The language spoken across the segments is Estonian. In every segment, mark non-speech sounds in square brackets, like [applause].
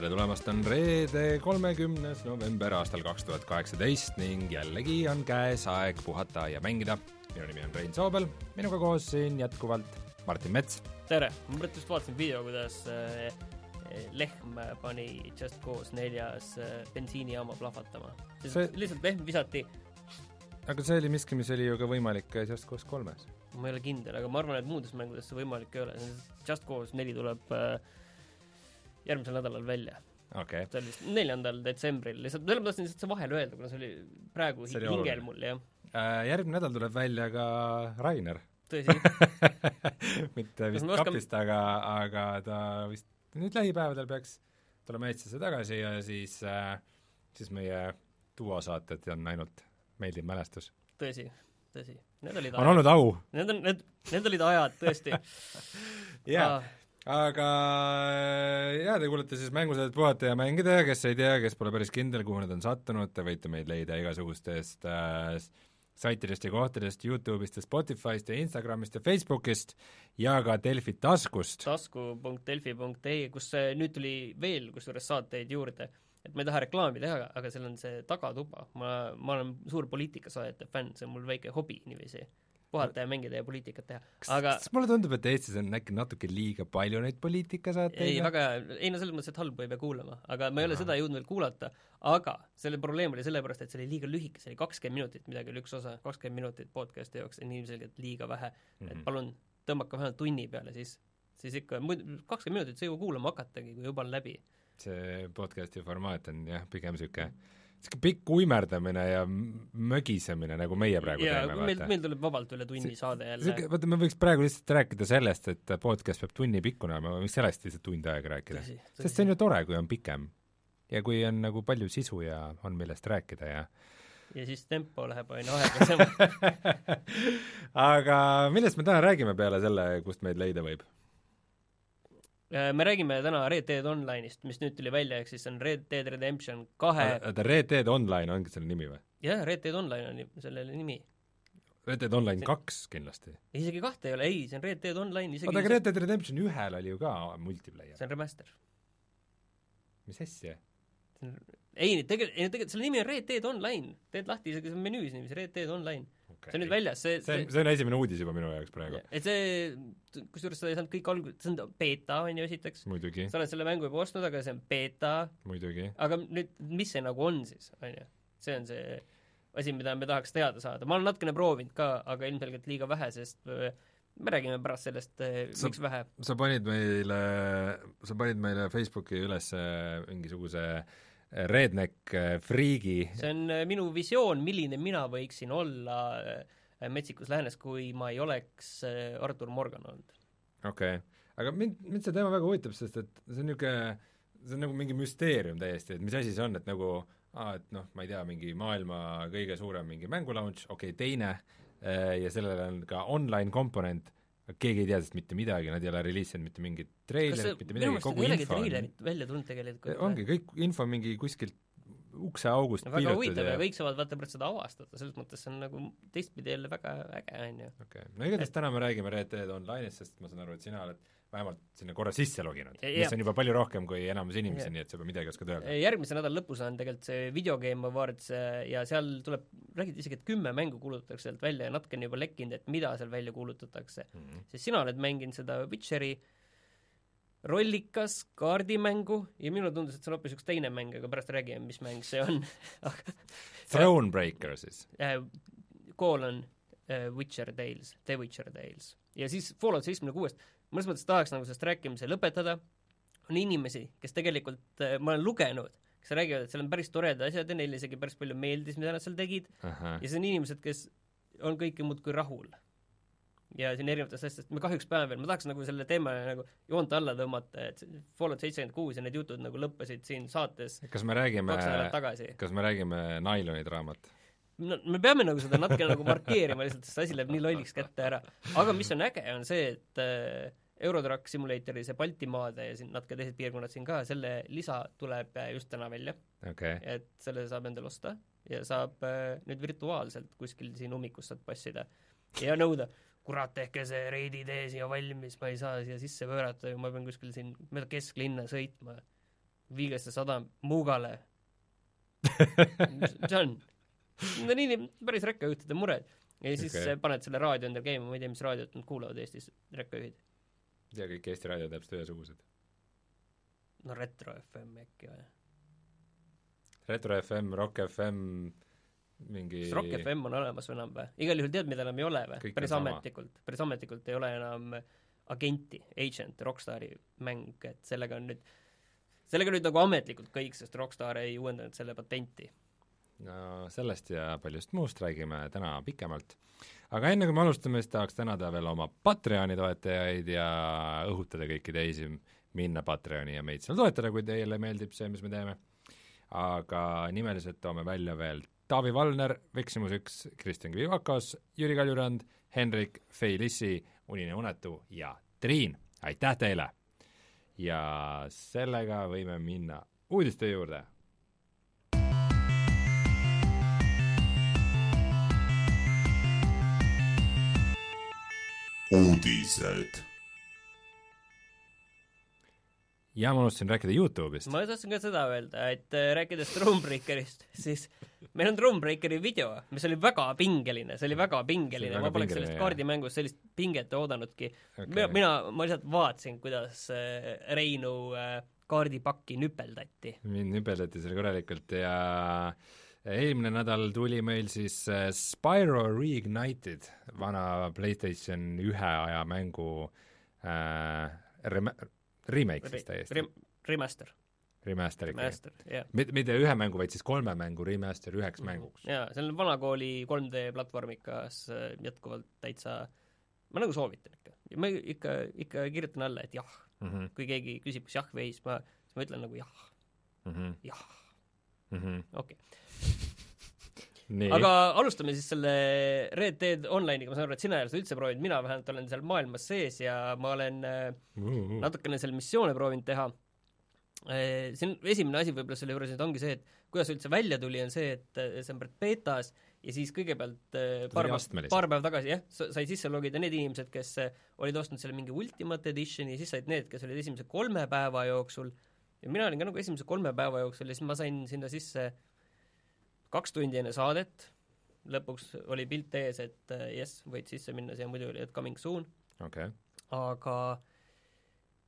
tere tulemast, on reede, kolmekümnes november aastal kaks tuhat kaheksateist ning jällegi on käes aeg puhata ja mängida. minu nimi on Rein Soobel, minuga koos siin jätkuvalt Martin Mets. tere, ma just vaatasin video, kuidas äh, lehm pani Just Cause neljas äh, bensiinijaama plahvatama. See- lihtsalt lehm visati, aga see oli miski, mis oli ju ka võimalik Just Cause kolmes. ma ei ole kindel, aga ma arvan, et muudes mängudes see võimalik ei ole. Just Cause neli tuleb äh, järgmisel nädalal välja. okei okay., see oli vist neljandal detsembril, lihtsalt, ma tahtsin lihtsalt see vahele öelda, kuna see oli praegu See oli hingel mul, jah. Järgmine nädal tuleb välja ka Rainer tõsi [laughs] mitte vist me oskame- kapist, aga, aga ta vist nüüd lähipäevadel peaks tulema Eestisse tagasi ja siis äh,, siis meie duosaated on ainult meeldiv mälestus. tõsi, tõsi. Need olid on olnud au. Need on, need, need olid ajad tõesti. [laughs] Jaa, aga äh, jaa, te kuulete siis mängusaadet Puhata ja mängida ja kes ei tea, kes pole päris kindel, kuhu nad on sattunud, te võite meid leida igasugustest äh, saitidest ja kohtadest, Youtube'ist ja Spotify'st ja Instagramist ja Facebookist ja ka Delfi taskust. tasku.delfi.ee, kus nüüd tuli veel kusjuures saateid juurde, et ma ei taha reklaami teha, aga seal on see tagatuba, ma, ma olen suur poliitikasaajate fänn, see on mul väike hobi niiviisi, puhata ja mängida ja poliitikat teha, aga kas mulle tundub, et Eestis on äkki natuke liiga palju neid poliitikasaateid ei, väga ei no selles mõttes, et halba ei pea kuulama, aga ma ei ole Ahah. seda jõudnud veel kuulata, aga selle probleem oli sellepärast, et see oli liiga lühike, see oli kakskümmend minutit, midagi oli üks osa, kakskümmend minutit podcast'i jaoks on ilmselgelt liiga vähe mm, -hmm. Mhm. et palun tõmmake vähemalt tunni peale siis, siis ikka muidu kakskümmend minutit sa ei jõua kuulama hakatagi, kui juba on läbi. see podcast'i formaat on jah, pigem niisugune niisugune pikk uimerdamine ja mögisemine, nagu meie praegu ja teeme, meil, meil tuleb vabalt üle tunni saade jälle sihuke, vaata me võiks praegu lihtsalt rääkida sellest, et podcast peab tunni pikkune olema, võiks sellest lihtsalt tund aega rääkida. sest see on ju tore, kui on pikem. ja kui on nagu palju sisu ja on millest rääkida ja ja siis tempo läheb aina aeglasemaks. [laughs] aga millest me täna räägime peale selle, kust meid leida võib? Äh, me räägime täna Red Dead Online'ist, mis nüüd tuli välja, ehk siis see on Red Dead Redemption kahe, oota, Red Dead Online ongi selle nimi või? jah, Red Dead Online on selle nimi Red Dead Online kaks kindlasti. isegi kahte ei ole, ei, see on Red Dead Online, isegi oota, aga Red Dead Redemption ühel oli ju ka multiplayer. see on remaster. mis asja? ei, tegelikult, ei tegelikult selle nimi on Red Dead Online, teed lahti isegi see menüüs niiviisi, Red Dead Online okay.. see on nüüd väljas, see, see, see on esimene uudis juba minu jaoks praegu. et see, kusjuures seda ei saanud kõik alg-, see on beeta, on ju, esiteks, sa oled selle mängu juba ostnud, aga see on beeta, aga nüüd, mis see nagu on siis, on ju, see on see asi, mida me tahaks teada saada, ma olen natukene proovinud ka, aga ilmselgelt liiga vähe, sest me räägime pärast sellest, miks vähe. sa panid meile, sa panid meile Facebooki üles mingisuguse redneck friigi see on äh, minu visioon, milline mina võiksin olla äh, Metsikus Läänes, kui ma ei oleks äh, Artur Morgan olnud. okei okay., aga mind, mind see teema väga huvitab, sest et see on niisugune, see on nagu mingi müsteerium täiesti, et mis asi see on, et nagu aa, et noh, ma ei tea, mingi maailma kõige suurem mingi mängulaunch, okei okay,, teine ja sellel on ka online komponent, keegi ei tea sellest mitte midagi, nad ei ole reliisinud mitte mingit treilerit, mitte midagi, kogu info on välja tulnud tegelikult. ongi, kõik info mingi kuskilt ukseaugust väga piilutud huvitav ja kõik saavad vaata pärast seda avastada, selles mõttes see on nagu teistpidi jälle väga äge, on ju. okei okay., no igatahes täna me räägime Red Dead Online'ist, sest ma saan aru, et sina oled vähemalt sinna korra sisse loginud, mis on juba palju rohkem kui enamus inimesi nii et sa juba midagi oskad öelda. järgmise nädala lõpus on tegelikult see Video Game Awards äh, ja seal tuleb, räägiti isegi, et kümme mängu kuulutatakse sealt välja ja natukene juba lekkinud, et mida seal välja kuulutatakse. Mhm. sest sina oled mänginud seda Witcheri rollikas kaardimängu ja minule tundus, et see on hoopis üks teine mäng, aga pärast räägime, mis mäng see on. [laughs] [laughs] Thronebreaker siis. Colon äh, Witcher Tales, The Witcher Tales. ja siis Fallout seitsmekümne kuuest, mõnes mõttes tahaks nagu sellest rääkimise lõpetada, on inimesi, kes tegelikult, ma olen lugenud, kes räägivad, et seal on päris toredad asjad ja neile isegi päris palju meeldis, mida nad seal tegid, ja siis on inimesed, kes on kõike muud kui rahul. ja siin erinevatest asjadest, me kahjuks peame veel, ma tahaks nagu selle teema nagu joont alla tõmmata, et Fallout seitsekümmend kuus ja need jutud nagu lõppesid siin saates kas me räägime kas me räägime Nailoni draamat? No me peame nagu seda natuke nagu markeerima lihtsalt, sest asi läheb nii lolliks kätte ära. aga mis on äge, on see, et Eurotruck Simulatori see Baltimaade ja siin natuke teised piirkonnad siin ka, selle lisa tuleb äh, just täna välja, okay., et selle saab endale osta ja saab äh, nüüd virtuaalselt kuskil siin ummikus saad passida ja nõuda, kurat, tehke see reidi tee siia valmis, ma ei saa siia sisse pöörata ja ma pean kuskil siin mööda kesklinna sõitma. viige see sadam Muugale. [laughs] see on? Need on inim-, päris rekkajuhtide mured. ja siis okay. paned selle raadio endale käima, ma ei tea, mis raadiot nad kuulavad Eestis, rekkajuhid. tea, kõik Eesti raadiod täpselt ühesugused. no Retro FM äkki või? Retro FM, Rock FM, mingi kas Rock FM on olemas või enam või? igal juhul tead, mida enam ei ole või on päris ametlikult, päris ametlikult ei ole enam agenti, agent, Rockstari mäng, et sellega on nüüd, sellega nüüd nagu ametlikult kõik, sest Rockstar ei uuendanud selle patenti. Sellest ja paljust muust räägime täna pikemalt. aga enne kui me alustame, siis tahaks tänada veel oma Patreoni toetajaid ja õhutada kõiki teisi minna Patreoni ja meid seal toetada, kui teile meeldib see, mis me teeme. aga nimeliselt toome välja veel Taavi Valner, Veksimus üks, Kristjan Kivakos, Jüri Kaljurand, Henrik, Fei Lissi, Unine Unetu ja Triin, aitäh teile! ja sellega võime minna uudiste juurde uudised. ja ma unustasin rääkida Youtube'ist. ma tahtsin ka seda öelda, et äh, rääkides Thronebreakerist, [laughs] siis meil on Thronebreakeri video, mis oli väga pingeline, see oli väga pingeline, ma poleks sellest kaardimängust sellist pinget oodanudki Okei. mina, ma lihtsalt vaatasin, kuidas äh, Reinu äh, kaardipakki nüpeldati. mind nüpeldati seal korralikult ja eelmine nädal tuli meil siis äh, Spyro Reignited, vana PlayStation ühe aja mängu äh, rem-, remake siis täiesti Rem-, remaster, remaster ikkagi. jah. mitte, ühe mängu, vaid siis kolme mängu remaster üheks mänguks. jaa, see on vanakooli 3D platvormikas äh, jätkuvalt täitsa, ma nagu soovitan ikka. ma ikka, ikka kirjutan alla, et jah, Mhm, kui keegi küsib, kas jah või ei, siis ma, siis ma ütlen nagu jah, mhm, jah, mhm. okei okay.. nii, aga alustame siis selle Red Dead Online'iga, ma saan aru, et sina ei ole seda üldse proovinud, mina vähemalt olen seal maailmas sees ja ma olen äh, natukene seal missioone proovinud teha. See on esimene asi võib-olla selle juures nüüd ongi see, et kuidas üldse välja tuli, on see, et äh, see on betas ja siis kõigepealt äh, paar päeva, paar päeva tagasi jah, sai sisse logida need inimesed, kes äh, olid ostnud selle mingi Ultimate Editioni, siis said need, kes olid esimese kolme päeva jooksul. Ja mina olin ka nagu esimese kolme päeva jooksul ja siis ma sain sinna sisse kaks tundi enne saadet, lõpuks oli pilt ees, et äh, jess, võid sisse minna, siia muidu oli, et coming soon, okei, aga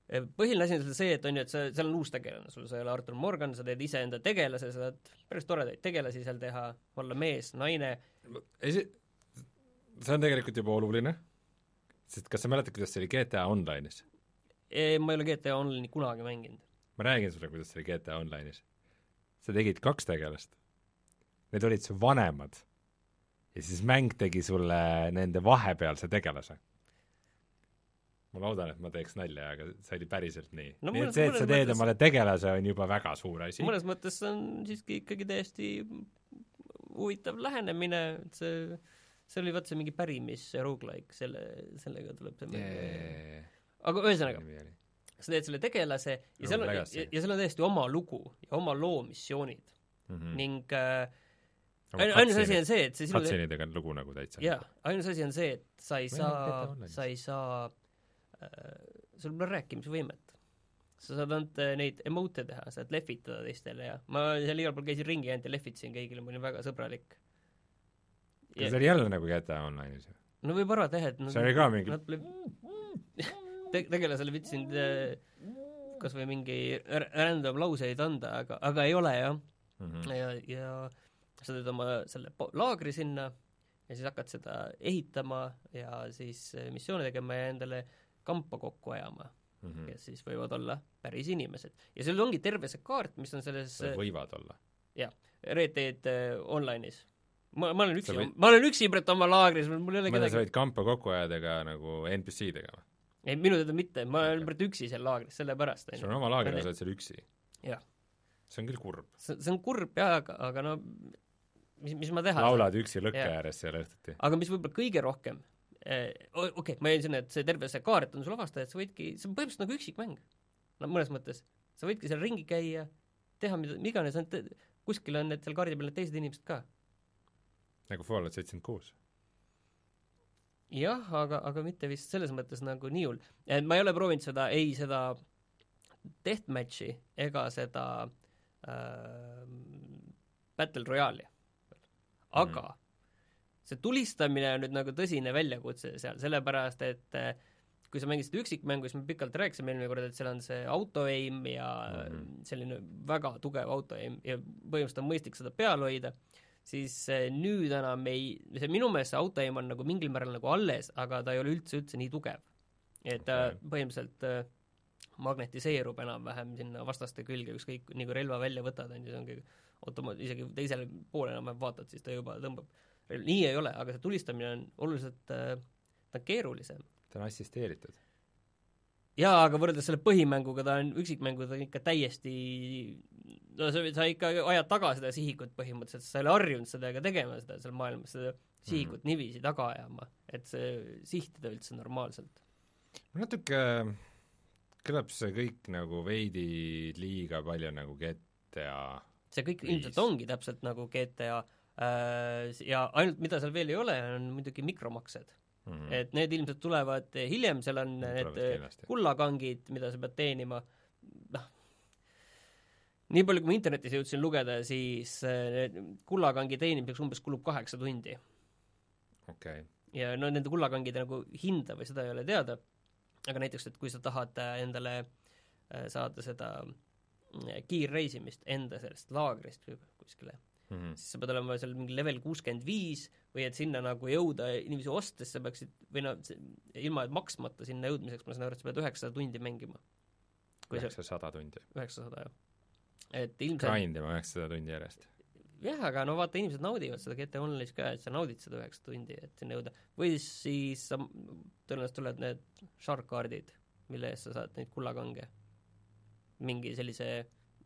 eh, põhiline asi on seal see, et on ju, et sa, seal on uus tegelane, sul sa ei ole Artur Morgan, sa teed iseenda tegelase, sa saad päris toredaid tegelasi seal teha, olla mees, naine, esi-, see on tegelikult juba oluline, sest kas sa mäletad, kuidas see oli GTA Online'is? Ma ei ole GTA Online'i kunagi mänginud. ma räägin sulle, kuidas see oli GTA Online'is. sa tegid kaks tegelast. Need olid su vanemad. ja siis mäng tegi sulle nende vahepealse tegelase. ma loodan, et ma teeks nalja, aga see oli päriselt nii No nii et see, et sa teed mõttes- omale tegelase, on juba väga suur asi. mõnes mõttes see on siiski ikkagi täiesti huvitav lähenemine, et see, see oli vaat see mingi pärimis rogu-like, selle, sellega tuleb see mäng. aga ühesõnaga, sa teed selle tegelase ja seal on, ja, ja seal on täiesti oma lugu ja oma loo missioonid mm mm. -hmm. sul äh, ainu- ainus asi on see, et see sinu cutscene'idega on lugu nagu täitsa. jaa, ainus asi on see, et sa ei saa sa ei saa äh,, sul pole rääkimisvõimet. sa saad ainult äh, neid emote teha, saad lehvitada teistele ja ma seal igal pool käisin ringi ainult ja lehvitasin kõigile, ma olin väga sõbralik. kas see oli jälle nagu GTA Online'is? no võib arvata jah, et nad see oli ka mingi Nad [laughs] te-, tegelasele võtsin kas või mingi random lauseid anda, aga, aga ei ole jah. mm -hmm. ja, ja sa teed oma selle laagri sinna ja siis hakkad seda ehitama ja siis eh, missioone tegema ja endale kampa kokku ajama, mm -hmm. kes siis võivad olla päris inimesed. ja seal ongi terve see kaart, mis on selles eh, võivad olla. Red Dead eh, Online'is. ma, ma olen üksi võid-, ma olen üksi praegu oma laagris, mul ei ole ma tean, sa kedagi, võid kampa kokku ajada ka nagu NPC-dega või? ei minu teada mitte, ma olen Okei. praegu üksi seal laagris, sellepärast sul on oma laager ja sa oled seal üksi. Jah. see on küll kurb. see, see on kurb jah, aga, aga no mis, mis ma teha laulad üksi lõkke ääres seal õhtuti. aga mis võib-olla kõige rohkem okei okay,, ma jäin sinna, et see terve see kaart on sul avastada, et sa võidki, see on põhimõtteliselt nagu üksikmäng. no mõnes mõttes. sa võidki seal ringi käia, teha mida, iganes, kuskil on need seal kaardi peal need teised inimesed ka. nagu Fallout seitsekümmend kuus? jah, aga, aga mitte vist selles mõttes nagu nii hull. ma ei ole proovinud seda, ei seda deathmatch'i ega seda äh, Battle Royale'i. Aga mm see tulistamine on nüüd nagu tõsine väljakutse seal, sellepärast et eh, kui sa mängisid üksikmängu, siis me pikalt rääkisime eelmine kord, et seal on see auto-aim ja mm -hmm. selline väga tugev auto-aim ja põhimõtteliselt on mõistlik seda peal hoida, siis eh, nüüd enam ei, see minu meelest see auto-aim on nagu mingil määral nagu alles, aga ta ei ole üldse, üldse nii tugev. et ta okay. põhimõtteliselt eh, magnetiseerub enam-vähem sinna vastaste külge, ükskõik, nii kui relva välja võtad, on ju, see ongi automaat-, isegi teisele poole enam-vähem vaatad, siis ta juba tõmbab nii ei ole, aga see tulistamine on oluliselt äh,, ta on keerulisem. ta on assisteeritud? jaa, aga võrreldes selle põhimänguga, ta on, üksikmängu ta on ikka täiesti no sa, sa ikka ajad taga seda sihikut põhimõtteliselt, sa ei ole harjunud sellega tegema, seda seal maailmas, seda sihikut mm -hmm. niiviisi taga ajama, et see sihtida üldse normaalselt. natuke kõlab see kõik nagu veidi liiga palju nagu GTA see kõik 5. ilmselt ongi täpselt nagu GTA Äh, ja ainult, mida seal veel ei ole, on muidugi mikromaksed mm. -hmm. et need ilmselt tulevad hiljem, seal on need, need kullakangid, mida sa pead teenima, noh, nii palju, kui ma internetis jõudsin lugeda, siis äh, kullakangi teenimiseks umbes kulub kaheksa tundi. okei okay.. ja no nende kullakangide nagu hinda või seda ei ole teada, aga näiteks, et kui sa tahad äh, endale saada seda kiirreisimist enda sellest laagrist kuskile mm, -hmm. siis sa pead olema seal mingi level kuuskümmend viis või et sinna nagu jõuda inimesi ostes, sa peaksid, või noh, ilma maksmata sinna jõudmiseks, ma saan aru, et sa pead üheksasada tundi mängima. üheksasada tundi? üheksasada, jah. et ilmselt grind ima üheksasada tundi järjest? jah, aga no vaata, inimesed naudivad seda GT Online'is ka, et sa naudid seda üheksa tundi, et sinna jõuda. või siis sa, tõenäoliselt tulevad need shark kaardid, mille eest sa saad neid kullakange. Mingi sellise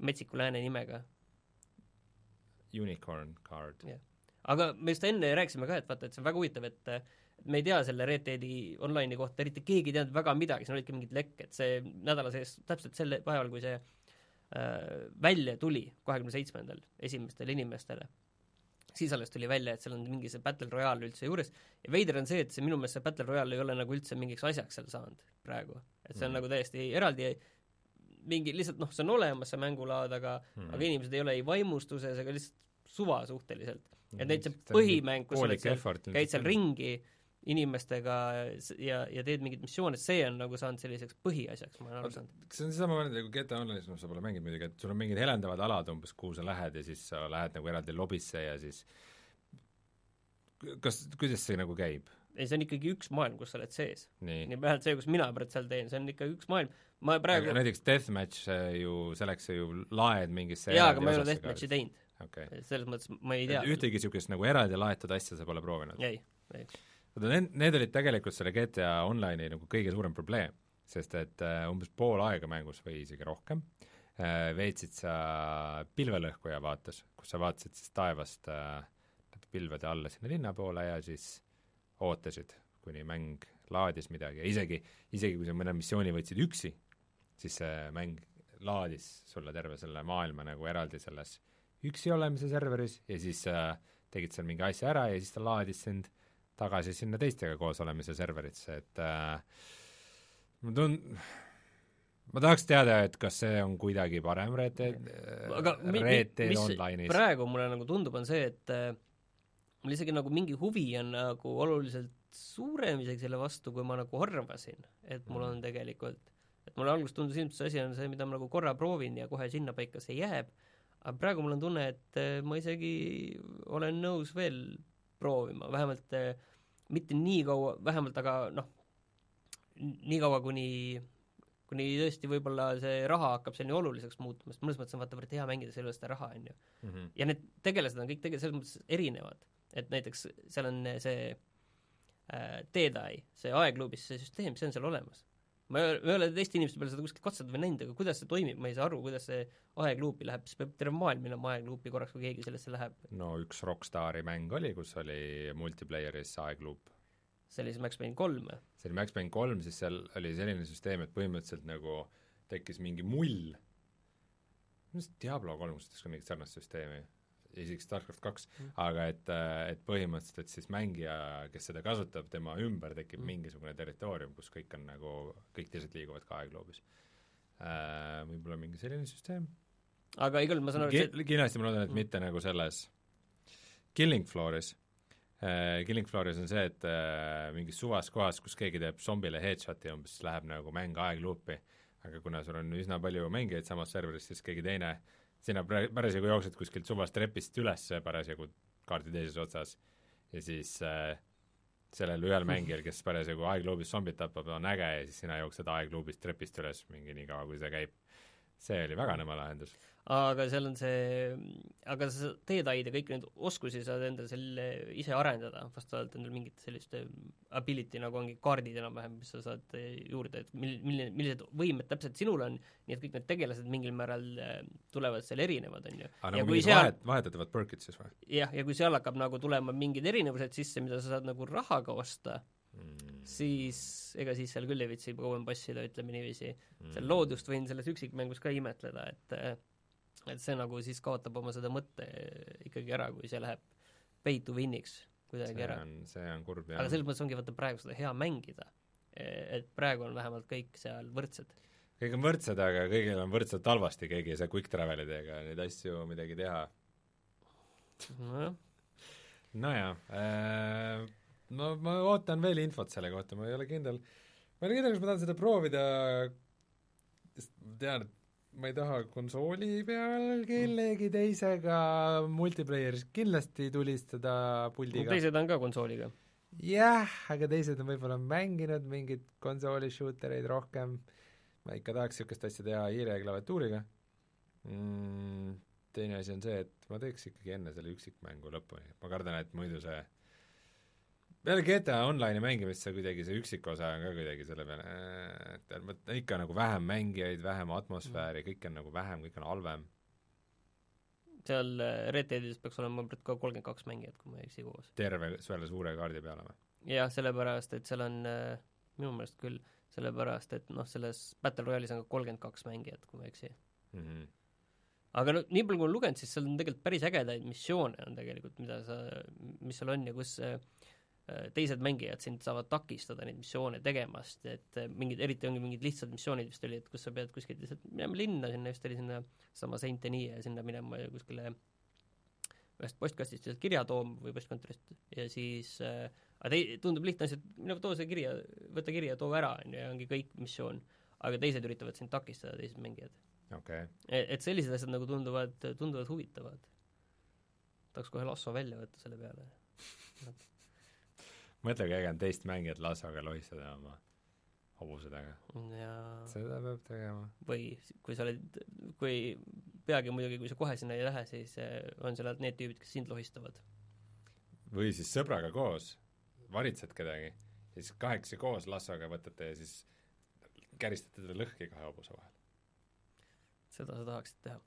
metsiku lääne nimega. Unicorn card. Yeah.. aga me just enne rääkisime ka, et vaata, et see on väga huvitav, et me ei tea selle Red Deadi online'i kohta eriti keegi ei teadnud väga midagi, seal olidki mingid lekked, see nädala sees, täpselt sel päeval, kui see äh, välja tuli, kahekümne seitsmendal, esimestele inimestele, siis alles tuli välja, et seal on mingi see Battle Royale üldse juures. Ja veider on see, et see minu meelest see Battle Royale ei ole nagu üldse mingiks asjaks seal saanud praegu. et see on mm. nagu täiesti eraldi mingi lihtsalt noh, see on olemas, see mängulaad, aga mm. aga inimesed ei ole ei vaimustuses ega lihtsalt suva suhteliselt. et mhm. näiteks see põhimäng, kus sa oled seal, käid seal ringi inimestega ja, ja teed mingeid missioone, see on nagu saanud selliseks põhiasjaks, ma olen aru saanud. see on seesama nagu GTA Online'is, noh sa pole mänginud muidugi, et sul on mingid helendavad alad umbes, kuhu sa lähed ja siis sa lähed nagu eraldi lobisse ja siis kas, kuidas see nagu käib? Ei, see on ikkagi üks maailm, kus sa oled sees. nii, vähemalt see, kus mina praegu seal teen, see on ikka üks maailm, ma praegu näiteks Deathmatch ju, selleks sa ju laed mingisse jaa, aga ma ei ole Deathmatchi teinud okay.. selles mõttes ma ei tea. ühtegi niisugust nagu eraldi laetud asja sa pole proovinud? ei, ei. vaata, need, need olid tegelikult selle GTA Online'i nagu kõige suurem probleem, sest et uh, umbes pool aega mängus või isegi rohkem uh, veetsid sa pilvelõhkuja vaates, kus sa vaatasid siis taevast uh, pilvede alla sinna linna poole ja siis ootasid, kuni mäng laadis midagi ja isegi, isegi kui sa mõne missiooni võtsid üksi, siis see mäng laadis sulle terve selle maailma nagu eraldi selles üksi olemise serveris ja siis äh, tegid seal mingi asja ära ja siis ta laadis sind tagasi sinna teistega koos olemise serverisse, et äh, ma tun-, ma tahaks teada, et kas see on kuidagi parem Red Dead, Red Dead Online'is. praegu mulle nagu tundub, on see, et äh, mul isegi nagu mingi huvi on nagu oluliselt suurem isegi selle vastu, kui ma nagu arvasin, et mul on tegelikult, et mulle alguses tundus ilmselt see asi on see, mida ma nagu korra proovin ja kohe sinnapaika see jääb aga praegu mul on tunne, et äh, ma isegi olen nõus veel proovima, vähemalt äh, mitte nii kaua, vähemalt aga noh, nii kaua, kuni kuni tõesti võib-olla see raha hakkab nii oluliseks muutuma, sest mõnes mõttes on vaata hea mängida selle üle seda raha, on ju. -hmm. ja need tegelased on kõik tegelikult selles mõttes erinevad, et näiteks seal on see äh, Deadeye, see aegluubis see süsteem, see on seal olemas ma ei ole, ma ei ole teiste inimeste peale seda kuskilt katsetanud või näinud, aga kuidas see toimib, ma ei saa aru, kuidas see aegluupi läheb, siis peab terve maailm minema aegluupi korraks, kui keegi sellesse läheb. no üks Rockstari mäng oli, kus oli multiplayeris aegluup. see oli see Max Payne kolm või? see oli Max Payne kolm, siis seal oli selline süsteem, et põhimõtteliselt nagu tekkis mingi mull, minu arust Diablo kolm kasutas ka mingit sarnast süsteemi, isegi StarCraft kaks mm., aga et, et põhimõtteliselt, et siis mängija, kes seda kasutab, tema ümber tekib mm. mingisugune territoorium, kus kõik on nagu, kõik teised liiguvad ka aegloobis äh,. Võib-olla mingi selline süsteem. aga igal juhul ma saan aru, et kindlasti ma loodan, et mm. mitte nagu selles Killing Flooris äh,, Killing Flooris on see, et äh, mingis suvas kohas, kus keegi teeb zombile headshot'i, umbes läheb nagu mäng aegluupi, aga kuna sul on üsna palju mängijaid samas serveris, siis keegi teine sina parasjagu jooksed kuskilt suvast trepist üles parasjagu kaardi teises otsas ja siis äh, sellel ühel [laughs] mängijal, kes parasjagu aegluubis zombit tapab, on äge ja siis sina jooksed aegluubist trepist üles mingi nii kaua, kui see käib. See oli väga nõme lahendus aga seal on see, aga sa teed aid ja kõiki neid oskusi saad endale selle ise arendada, vastavalt endale mingit sellist ability, nagu ongi kaardid enam-vähem, mis sa saad juurde, et mil-, milline, millised võimed täpselt sinul on, nii et kõik need tegelased mingil määral äh, tulevad seal erinevad, on ju. aa, nagu mingid seal, vahet, vahetatavad perkid siis või? jah, ja kui seal hakkab nagu tulema mingid erinevused sisse, mida sa saad nagu rahaga osta mm., siis ega siis seal küll ei viitsi kauem passida, ütleme niiviisi mm.. seal loodust võin selles üksikmängus ka imetleda, et et see nagu siis kaotab oma seda mõtte ikkagi ära, kui see läheb pay to win'iks kuidagi ära. see on kurb, jah. aga selles mõttes ongi vaata praegu seda hea mängida. et praegu on vähemalt kõik seal võrdsed. kõik on võrdsed, aga kõigil on võrdselt halvasti, keegi ei saa quick travel'idega neid asju midagi teha. nojah. nojah äh,, no ma ootan veel infot selle kohta, ma ei ole kindel, ma ei ole kindel, kas ma tahan seda proovida, sest ma tean, et ma ei taha konsooli peal kellegi teisega multiplayer'is kindlasti tulistada puldiga. teised on ka konsooliga? jah, aga teised on võib-olla mänginud mingeid konsooli shooter eid rohkem, ma ikka tahaks niisugust asja teha hiire ja klaviatuuriga mm,, teine asi on see, et ma teeks ikkagi enne selle üksikmängu lõpuni, ma kardan, et muidu see peale GTA Online'i mängimist see kuidagi, see üksikosa on ka kuidagi selle peale, et ikka nagu vähem mängijaid, vähem atmosfääri, kõik on nagu vähem, kõik on halvem. seal äh, Red Deadis peaks olema ka kolmkümmend kaks mängijat, kui ma ei eksi koos. terve selle suure kaardi peale või? jah, sellepärast, et seal on äh, minu meelest küll, sellepärast et noh, selles Battle Royale'is on ka kolmkümmend kaks mängijat, kui ma ei eksi mm. -hmm aga no nii palju, kui ma olen lugenud, siis seal on tegelikult päris ägedaid missioone on tegelikult, mida sa, mis seal on ja kus Äh, teised mängijad sind saavad takistada neid missioone tegemast, et äh, mingid, eriti ongi mingid lihtsad missioonid vist oli, et kus sa pead kuskilt lihtsalt minema linna, sinna vist oli sinna sama Saint-Denis ja sinna minema kuskile ühest postkastist lihtsalt kirja tooma või postkontorist ja siis äh, aga tei-, tundub lihtne asi, et mine too see kirja, võta kiri ja too ära, on ju, ja ongi kõik missioon. aga teised üritavad sind takistada, teised mängijad okay.. Et, et sellised asjad nagu tunduvad, tunduvad huvitavad. tahaks kohe lasso välja võtta selle peale [laughs] mõtle, kui äge on teist mängijat lassoga lohistada oma hobusedega. seda peab tegema. või kui sa oled, kui peagi muidugi, kui sa kohe sinna ei lähe, siis eh, on seal need tüübid, kes sind lohistavad. või siis sõbraga koos varitsed kedagi ja siis kahekesi koos lassoga võtate ja siis käristate teda lõhki kahe hobuse vahel. seda sa tahaksid teha?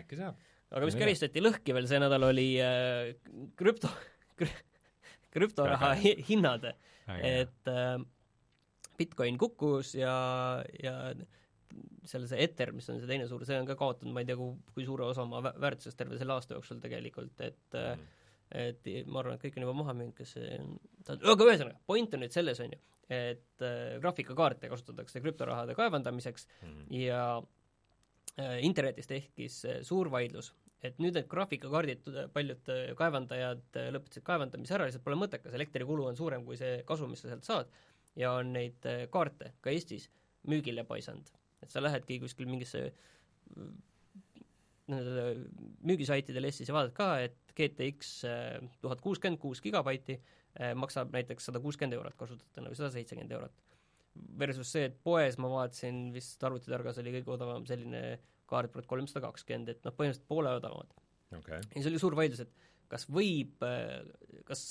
äkki saab. aga mis käristati lõhki veel see nädal, oli äh, krüpto krüptoraha hinnad, et äh, Bitcoin kukkus ja, ja seal see Ether, mis on see teine suur, see on ka kaotanud, ma ei tea, kui, suure osa oma väärtusest terve selle aasta jooksul tegelikult, et mm. et ma arvan, et kõik on juba maha müünud, kes aga ühesõnaga, point on nüüd selles, on ju, et äh, graafikakaarte kasutatakse krüptorahade kaevandamiseks mm. ja äh, internetis tekkis äh, suur vaidlus et nüüd need graafikakaardid, paljud äh, kaevandajad äh, lõpetasid kaevandamise ära, lihtsalt pole mõttekas, elektrikulu on suurem kui see kasu, mis sa sealt saad, ja on neid äh, kaarte ka Eestis müügile paisanud. et sa lähedki kuskil mingisse nendele müügisaitidele Eestis ja vaatad ka, et GTX tuhat kuuskümmend kuus gigabaiti maksab näiteks sada kuuskümmend eurot kasutajatena või sada seitsekümmend eurot. Versus see, et poes ma vaatasin, vist arvutitargas oli kõige odavam selline kaart tuhat kolmsada kakskümmend, et noh, põhimõtteliselt poole odavamad okay.. ja see oli suur vaidlus, et kas võib, kas,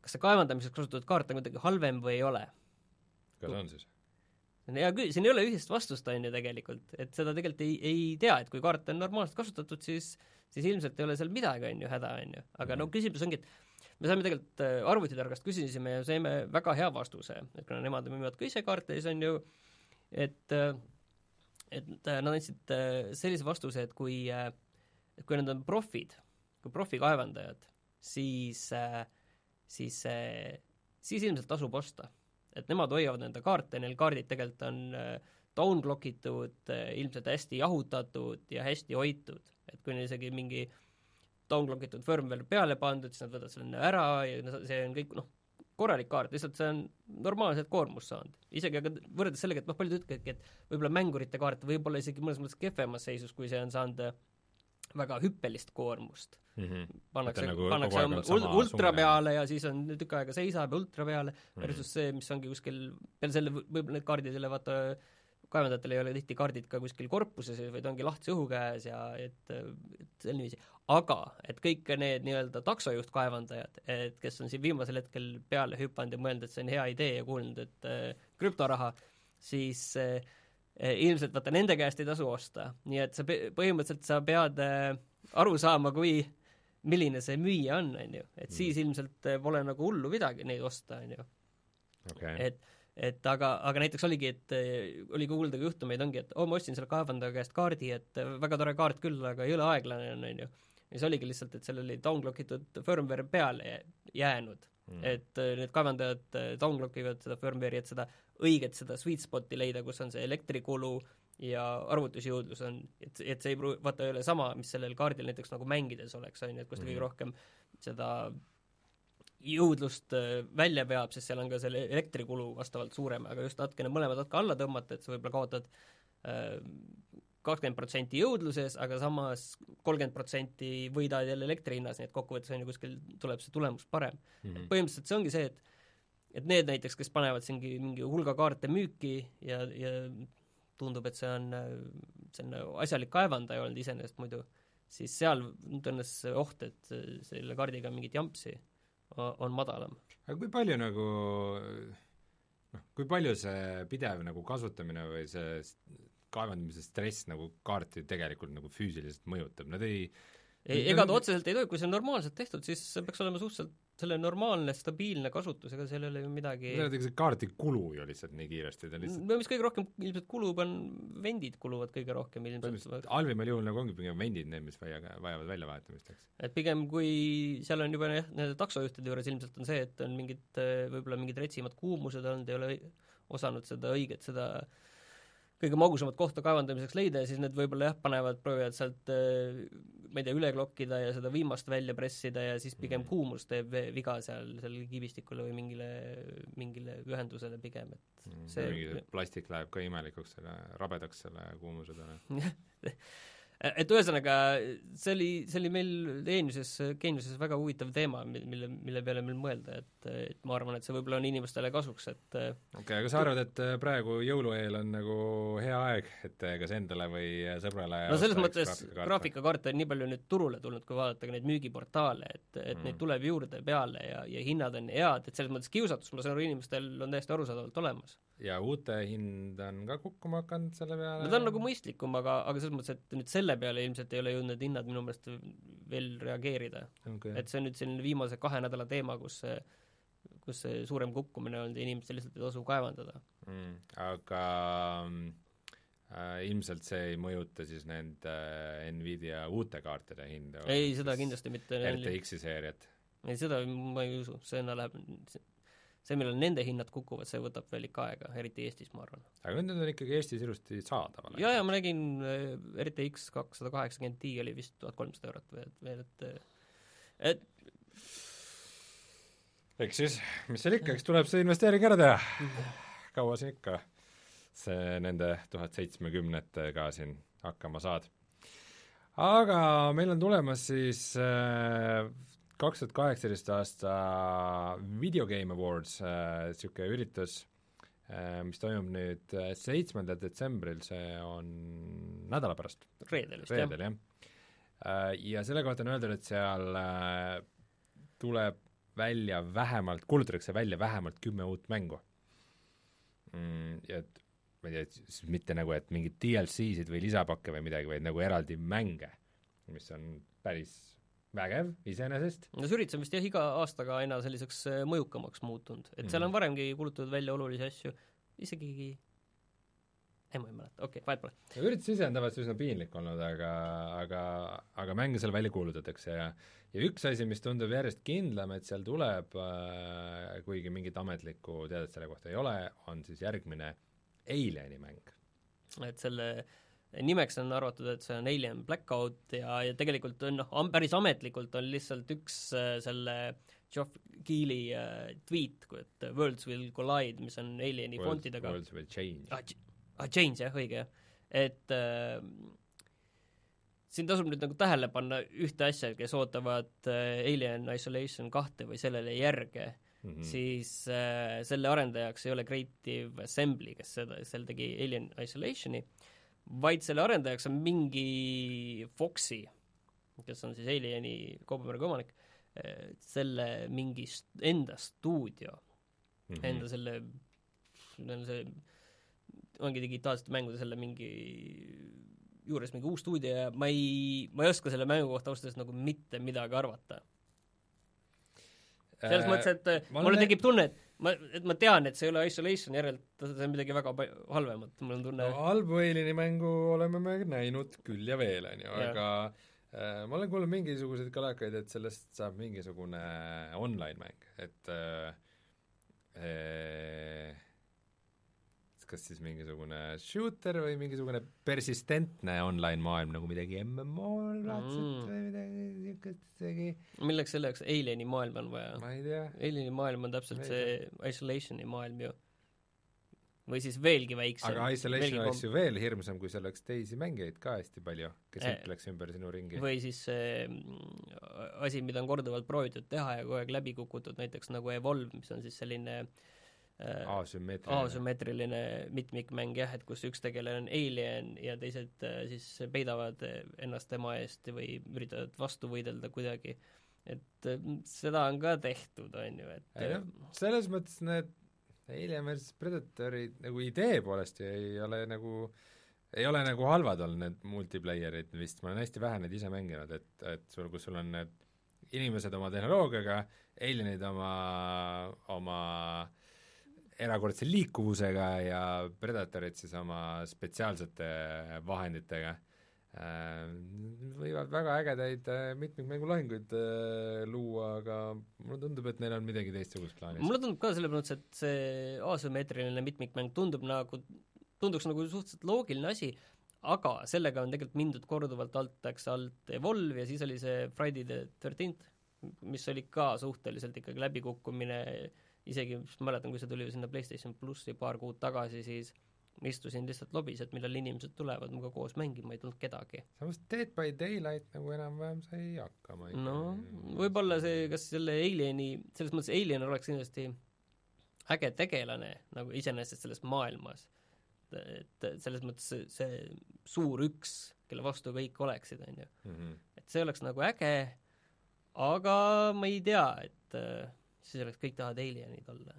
kas see kaevandamiseks kasutatud kaart on kuidagi halvem või ei ole. kas on siis? hea kü-, siin ei ole ühist vastust, on ju, tegelikult, et seda tegelikult ei, ei tea, et kui kaart on normaalselt kasutatud, siis siis ilmselt ei ole seal midagi, on ju, häda, on ju, aga mm -hmm. no küsimus ongi, et me saime tegelikult äh, arvutitargast küsisime ja saime väga hea vastuse, et kuna nemad müüvad ka ise kaarte, siis on ju et äh, et äh, nad andsid sellise vastuse, et kui, et kui nad on profid, kui profikaevandajad, siis, siis, siis ilmselt tasub osta. et nemad hoiavad enda kaarte, neil kaardid tegelikult on downclock itud, ilmselt hästi jahutatud ja hästi hoitud, et kui neil isegi mingi äh, downclock itud firmware peale pandud, siis nad võtavad selle ära ja see on kõik noh, korralik kaart, lihtsalt see on normaalselt koormust saanud. isegi aga võrreldes sellega, et noh, paljud ütlevadki, et võib-olla mängurite kaart võib olla isegi mõnes mõttes kehvemas seisus, kui see on saanud äh, väga hüppelist koormust mm. -hmm. pannakse, nagu pannakse ul-, ultra peale ja siis on tükk aega seisab ja ultra peale mm, -hmm. versus see, mis ongi kuskil, peale selle võib-olla need kaardid jälle vaata kaevandajatel ei ole tihti kaardid ka kuskil korpuses, vaid ongi lahtise õhu käes ja et, et selline viisi aga et kõik need nii-öelda taksojuhtkaevandajad, et kes on siin viimasel hetkel peale hüpanud ja mõelnud, et see on hea idee ja kuulnud, et äh, krüptoraha, siis äh, ilmselt vaata nende käest ei tasu osta, nii et sa põhimõtteliselt sa pead äh, aru saama, kui milline see müüja on, on ju, et siis mm. ilmselt äh, pole nagu hullu midagi neid osta, on ju. Okay.. et et aga, aga näiteks oligi, et äh, oli kuulda ka juhtumeid, ongi, et oo oh,, ma ostsin selle kaevandaja käest kaardi, et äh, väga tore kaart küll, aga jõle aeglane on, ju. Ja siis oligi lihtsalt, et seal oli downclock itud firmware peale jäänud. Mm.. et äh, need kaevandajad downclock ivad seda firmware'i, et seda õiget, seda sweet spot'i leida, kus on see elektrikulu ja arvutusjõudlus on, et, et see ei pruugi, vaata ei ole sama, mis sellel kaardil näiteks nagu mängides oleks, on ju, et kus ta mm. kõige rohkem seda jõudlust äh, välja veab, sest seal on ka selle elektrikulu vastavalt suurem, aga just natukene mõlemad natuke alla tõmmata, et sa võib-olla kaotad äh, kakskümmend protsenti jõudluses, aga samas kolmkümmend protsenti võidad jälle elektri hinnas, nii et kokkuvõttes on ju kuskil, tuleb see tulemus parem mm. -hmm. põhimõtteliselt see ongi see, et et need näiteks, kes panevad siingi mingi hulga kaarte müüki ja, ja tundub, et see on, see on asjalik kaevandaja olnud iseenesest muidu, siis seal tõenäoliselt see oht, et selle kaardiga mingit jampsi on madalam. aga kui palju nagu noh, kui palju see pidev nagu kasutamine või see kaevandamise stress nagu kaarti tegelikult nagu füüsiliselt mõjutab, nad ei ei, ega ta otseselt ei tohi, kui see on normaalselt tehtud, siis see peaks olema suhteliselt selle normaalne, stabiilne kasutus, ega seal ei ole ju midagi see kaardi kulu ju lihtsalt nii kiiresti, ta lihtsalt no mis kõige rohkem ilmselt kulub, on vendid kuluvad kõige rohkem ilmselt. halvimal juhul nagu ongi pigem vendid need, mis vaja, vajavad väljavahetamist, eks. et pigem kui seal on juba jah, nende taksojuhtide juures ilmselt on see, et on mingid, võib-olla mingid retsimad kuumused olnud, ei ole osanud seda õiget, seda äh, kõige magusamat kohta kaevandamiseks leida ja siis need võib-olla jah, panevad, proovivad sealt äh, ma ei tea, üle klokkida ja seda viimast välja pressida ja siis pigem mm. kuumus teeb viga seal sellele kiibistikule või mingile, mingile ühendusele pigem, et mm, see mingi plastik läheb ka imelikuks selle, rabedaks selle kuumuse peale [laughs] et ühesõnaga, see oli, see oli meil geeniuses, geeniuses väga huvitav teema, mille, mille peale meil mõelda, et, et ma arvan, et see võib-olla on inimestele kasuks, et okei okay,, aga sa arvad, et äh, praegu jõulueel on nagu hea aeg, et äh, kas endale või äh, sõbrale no selles mõttes graafikakaarte on nii palju nüüd turule tulnud, kui vaadata ka neid müügiportaale, et, et mm. neid tuleb juurde peale ja, ja hinnad on head, et selles mõttes kiusatus, ma saan aru, inimestel on täiesti arusaadavalt olemas ja uute hind on ka kukkuma hakanud selle peale? no ta on nagu mõistlikum, aga, aga selles mõttes, et nüüd selle peale ilmselt ei ole jõudnud need hinnad minu meelest veel reageerida okay.. et see on nüüd selline viimase kahe nädala teema, kus see, kus see suurem kukkumine olnud ja inimestel lihtsalt ei tasu kaevandada mm,. aga äh, ilmselt see ei mõjuta siis nende äh, Nvidia uute kaartide hinda? ei, seda kindlasti mitte. RTX-i seeriat? ei, seda ma ei usu, see läheb, see, millal nende hinnad kukuvad, see võtab veel ikka aega, eriti Eestis, ma arvan. aga need on ikkagi Eestis ilusti saadaval? jaa, jaa, ma nägin äh, RTX kakssada kaheksakümmend Ti oli vist tuhat kolmsada eurot veel, veel et et eks siis, mis seal ikka, eks tuleb see investeering ära teha. kaua sa ikka see nende tuhat seitsmekümnetega siin hakkama saad. aga meil on tulemas siis äh, kaks tuhat kaheksateist aasta Video Game Awards niisugune äh, üritus äh,, mis toimub nüüd äh, seitsmendal detsembril, see on nädala pärast. reedel vist, jah. reedel, jah äh,. Ja selle kohta on öeldud, et seal äh, tuleb välja vähemalt, kuulutatakse välja vähemalt kümme uut mängu mm,. Et ma ei tea, mitte nagu, et mingeid DLC-sid või lisapakke või midagi, vaid nagu eraldi mänge, mis on päris vägev iseenesest, no üritus on vist jah, iga aastaga aina selliseks äh, mõjukamaks muutunud, et seal on Mhm. varemgi kulutatud välja olulisi asju, isegi ei, ma ei mäleta, okei okay,, vahet pole. üritus ise on tavaliselt üsna piinlik olnud, aga, aga, aga mänge seal välja kuulutatakse ja ja üks asi, mis tundub järjest kindlam, et seal tuleb äh,, kuigi mingit ametlikku teadet selle kohta ei ole, on siis järgmine Alieni mäng. et selle nimeks on arvatud, et see on Alien Blackout ja, ja tegelikult on noh, päris ametlikult on lihtsalt üks äh, selle Geoff Keighley äh, tweet, et Worlds will collide, mis on Alieni fontidega. Worlds will change ah,. Ah, Change jah, õige jah, et äh, siin tasub nüüd nagu tähele panna ühte asja, kes ootavad äh, Alien Isolation kahte või sellele järge Mm mm., siis äh, selle arendajaks ei ole Creative Assembly, kes seda, seal tegi Alien Isolationi, vaid selle arendajaks on mingi Foxi, kes on siis Alieni kaubamärgi omanik, selle mingi enda stuudio mm, -hmm. enda selle, neil on see, ongi digitaalsete mängude selle mingi juures mingi uus stuudio ja ma ei, ma ei oska selle mängu kohta ausalt öeldes nagu mitte midagi arvata. selles äh, mõttes, et mulle tekib tunne, et ma, et ma tean, et see ei ole Isolation, järelikult see on midagi väga halvemat, mul on tunne. No halbu Alieni mängu oleme me näinud küll ja veel, on ju, aga äh, ma olen kuulnud mingisuguseid kalakaid, et sellest saab mingisugune online-mäng, et äh, äh, kas siis mingisugune shooter või mingisugune persistentne online-maailm nagu midagi MMO-l laadset Mm. või midagi niisugust isegi, milleks selle jaoks Alieni maailm on vaja? Alieni maailm on täpselt see Isolationi maailm ju. või siis veelgi väiksem. aga Isolation oleks ju veel hirmsam, kui seal oleks teisi mängijaid ka hästi palju, kes Eh, hüpleks ümber sinu ringi. või siis see mm, asi, mida on korduvalt proovitud teha ja kogu aeg läbi kukutud, näiteks nagu Evolve, mis on siis selline äh, asümmeetriline. asümmeetriline mitmikmäng jah, et kus üks tegelane on alien ja teised äh, siis peidavad äh, ennast tema eest või üritavad vastu võidelda kuidagi. et äh, seda on ka tehtud, on ju, et ei noh, selles mõttes need Alien versus Predatori nagu idee poolest ei ole nagu ei ole nagu halvad olnud need multiplayer'id vist, ma olen hästi vähe neid ise mänginud, et, et sul, kus sul on need inimesed oma tehnoloogiaga, alienid oma, oma erakordse liikuvusega ja Predatorid siis oma spetsiaalsete vahenditega äh, võivad väga ägedaid äh, mitmikmängulahinguid äh, luua, aga mulle tundub, et neil on midagi teistsugust plaanis. mulle tundub ka selles mõttes, et see asümmeetriline mitmikmäng tundub nagu, tunduks nagu suhteliselt loogiline asi, aga sellega on tegelikult mindud korduvalt alt, läks alt Evolve ja siis oli see Friday the thirteenth, mis oli ka suhteliselt ikkagi läbikukkumine, isegi mäletan, kui see tuli sinna PlayStation plussi paar kuud tagasi, siis ma istusin lihtsalt lobis, et millal inimesed tulevad minuga koos mängima, ei tulnud kedagi. samas Dead by Daylight nagu enam-vähem sai hakkama ikka. no võib-olla see, kas selle Alieni, selles mõttes Alien oleks kindlasti äge tegelane nagu iseenesest selles maailmas. et selles mõttes see, see suur üks, kelle vastu kõik oleksid, on ju. -hmm. et see oleks nagu äge, aga ma ei tea, et äh, siis oleks kõik [laughs] tahavad Alienid olla.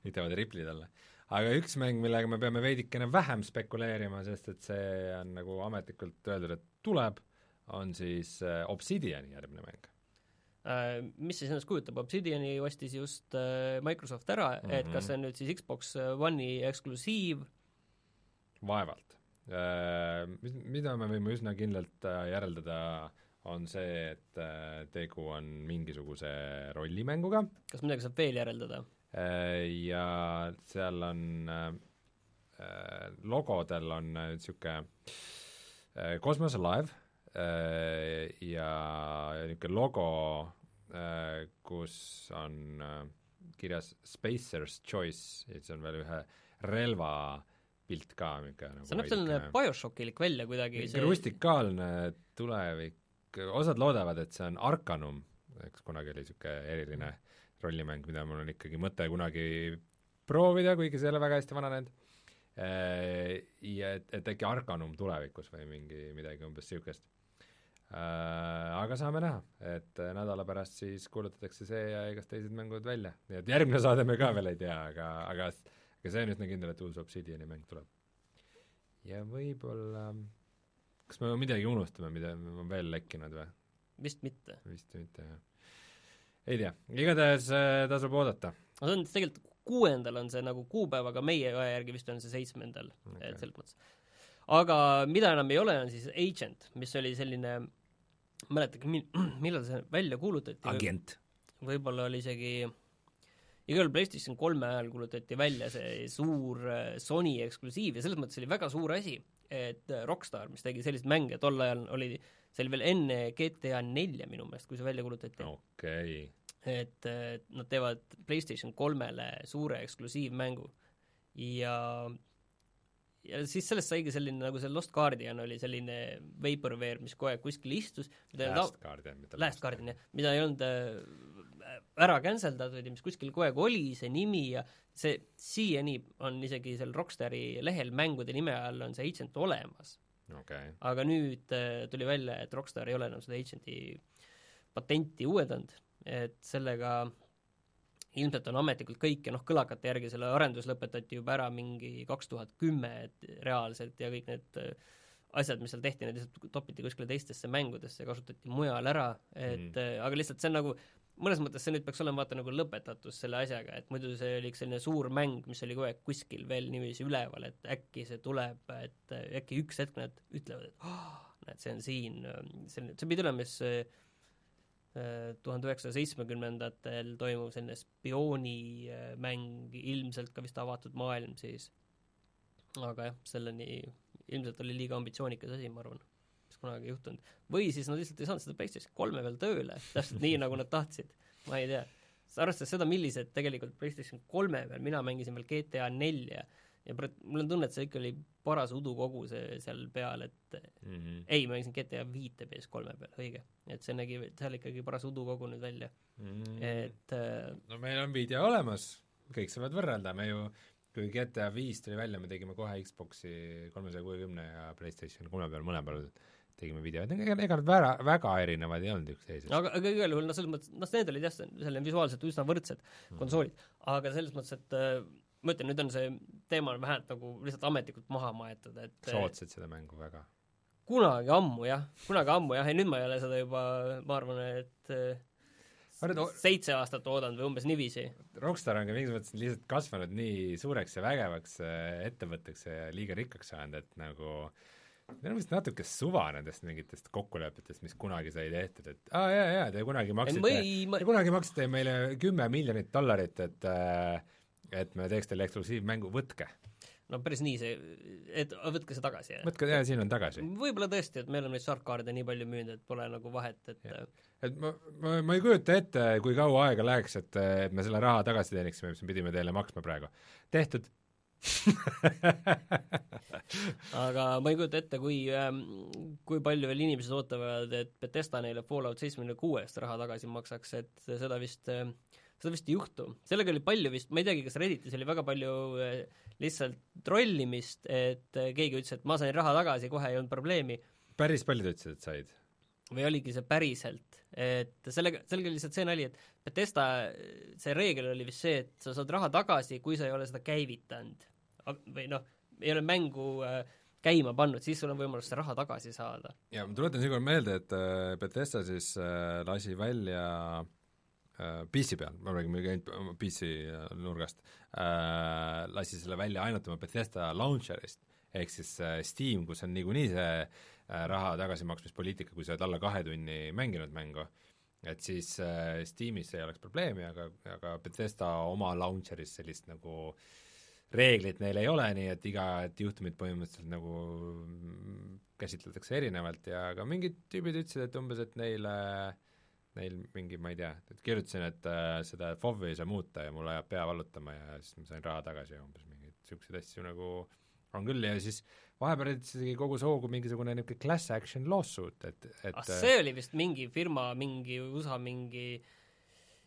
kõik tahavad Ripley'd olla. aga üks mäng, millega me peame veidikene vähem spekuleerima, sest et see on nagu ametlikult öeldud, et tuleb, on siis äh, Obsidiani järgmine mäng. Äh, mis siis endast kujutab, Obsidiani ostis just äh, Microsoft ära mm, -hmm. et kas see on nüüd siis Xbox One'i eksklusiiv, vaevalt. Mis, mida me võime üsna kindlalt järeldada, on see, et äh, tegu on mingisuguse rollimänguga kas midagi saab veel järeldada? äh, ja seal on äh, logodel on niisugune äh, ja niisugune logo kus on kirjas Spacer's Choice ja siis on veel ühe relva pilt ka niisugune see näeb selline BioShockilik välja kuidagi, rustikaalne tulevik, osad loodavad, et see on Arcanum, eks kunagi oli niisugune eriline rollimäng, mida mul on ikkagi mõte kunagi proovida, kuigi see ei ole väga hästi vananenud, ja et, et äkki Arcanum tulevikus või mingi midagi umbes niisugust. Aga saame näha, et nädala pärast siis kuulutatakse see ja igast teised mängud välja, nii et järgmine saade me ka veel ei tea, aga, aga aga see on üsna kindel, et uus Obsidiani mäng tuleb. ja võib-olla, kas me midagi unustame, mida on veel lekkinud või? vist mitte. vist mitte, jah. ei tea, igatahes äh, tasub oodata. no see on tegelikult kuuendal on see nagu kuupäev, aga meie aja järgi vist on see seitsmendal okay., et selles mõttes. aga mida enam ei ole, on siis Agent, mis oli selline, mäletage, [clears throat] millal see välja kuulutati? agent. võib-olla oli isegi igal PlayStation kolme ajal kuulutati välja see suur äh, Sony eksklusiiv ja selles mõttes oli väga suur asi, et äh, Rockstar, mis tegi selliseid mänge, tol ajal oli, see oli veel enne GTA nelja minu meelest, kui see välja kuulutati. okei. Okay et nad teevad PlayStation kolmele suure eksklusiivmängu. Ja ja siis sellest saigi selline, nagu see Lost Guardian oli selline vaporware, mis kogu aeg kuskil istus Last ta... Guardian, mitte Last Guardian, jah, mida ei olnud äh, ära cancel datud ja mis kuskil kogu aeg oli, see nimi ja see siiani on isegi seal Rockstari lehel mängude nime all on see agent olemas okay.. aga nüüd äh, tuli välja, et Rockstar ei ole enam seda agent'i patenti uuendanud et sellega ilmselt on ametlikult kõik ja noh, kõlakate järgi selle arendus lõpetati juba ära mingi kaks tuhat kümme, et reaalselt ja kõik need äh, asjad, mis seal tehti, need lihtsalt topiti kuskile teistesse mängudesse kasutati mujal ära, et mm. aga lihtsalt see on nagu mõnes mõttes see nüüd peaks olema vaata nagu lõpetatus selle asjaga, et muidu see oli üks selline suur mäng, mis oli kogu aeg kuskil veel niiviisi üleval, et äkki see tuleb, et äh, äkki üks hetk nad ütlevad, et oh, näed, see on siin, see, see pidi olema siis tuhande üheksasaja seitsmekümnendatel toimuv selline spioonimäng, ilmselt ka vist avatud maailm siis. aga jah, selleni ilmselt oli liiga ambitsioonikas asi, ma arvan, kunagi juhtunud. või siis nad lihtsalt ei saanud seda PlayStation kolme veel tööle, täpselt nii, nagu nad tahtsid, ma ei tea. arvestades seda, millised tegelikult PlayStation kolme peal, mina mängisin veel GTA nelja ja mul on tunne, et see ikka oli paras udukogu see seal peal, et mm -hmm. ei, ma mängisin GTA viite PS3 peal, õige. et see nägi seal ikkagi paras udukogu nüüd välja mm. -hmm. et äh, no meil on video olemas, kõik saavad võrrelda, me ju kui GTA viis tuli välja, me tegime kohe Xbox'i kolmesaja kuuekümne ja PlayStation kolme peal mõlemal tegime videoid, ega, ega nad väga, väga erinevad ei olnud üksteisest. aga, aga igal juhul noh, selles mõttes, noh, need olid jah, selline visuaalselt üsna võrdsed mm -hmm. konsoolid, aga selles mõttes, et äh, ma ütlen, nüüd on see teema on vähemalt nagu lihtsalt ametlikult maha maetud, et sa ootasid seda mängu väga? kunagi ammu jah, kunagi ammu jah, ja nüüd ma ei ole seda juba, ma arvan, et Arvad, seitse aastat oodanud või umbes niiviisi. Rockstar on ka mingis mõttes lihtsalt kasvanud nii suureks ja vägevaks äh, ettevõtteks ja liiga rikkaks saanud, et nagu Neil on vist natuke suva nendest mingitest kokkulepetest, mis kunagi sai tehtud, et aa ah, jaa, jaa, te kunagi maksite, ma... te kunagi maksite meile kümme miljonit dollarit, et äh, et me teeks teile eksklusiivmängu, võtke. no päris nii see, et võtke see tagasi, jah? võtke, jaa, siin on tagasi. võib-olla tõesti, et me oleme neid Shark-kaarde nii palju müünud, et pole nagu vahet, et ja. et ma, ma, ma ei kujuta ette, kui kaua aega läheks, et, et me selle raha tagasi teeniksime, mis me pidime teile maksma praegu. tehtud aga ma ei kujuta ette, kui ähm,, kui palju veel inimesed ootavad, et Betesta neile Fallout seitsmekümne kuue eest raha tagasi maksaks, et seda vist äh, seda vist ei juhtu. sellega oli palju vist, ma ei teagi, kas Redditis oli väga palju äh, lihtsalt trollimist, et äh, keegi ütles, et ma sain raha tagasi, kohe ei olnud probleemi. päris paljud ütlesid, et said? või oligi see päriselt, et sellega, sellega lihtsalt see nali, et Betesta, see reegel oli vist see, et sa saad raha tagasi, kui sa ei ole seda käivitanud. Või noh, ei ole mängu äh, käima pannud, siis sul on võimalus see raha tagasi saada. ja ma tuletan siinkohal meelde, et Bethesda siis lasi välja äh, Äh, PC peal, räägin muidugi ainult PC nurgast äh,, lasi selle välja ainult oma Bethesda launcher'ist, ehk siis äh, Steam, kus on niikuinii see äh, raha tagasimaksmispoliitika, kui sa oled alla kahe tunni mänginud mängu, et siis äh, Steamis ei oleks probleemi, aga, aga Bethesda oma launcher'is sellist nagu reeglit neil ei ole, nii et iga et juhtumit põhimõtteliselt nagu käsitletakse erinevalt ja ka mingid tüübid ütlesid, et umbes, et neile neil mingi, ma ei tea, et kirjutasin, et äh, seda FOV-i ei saa muuta ja mul ajab pea vallutama ja siis ma sain raha tagasi ja umbes mingeid niisuguseid asju nagu on küll ja siis vahepeal isegi kogus hoogu mingisugune niisugune class action lawsuit, et, et ah, see oli vist mingi firma, mingi USA mingi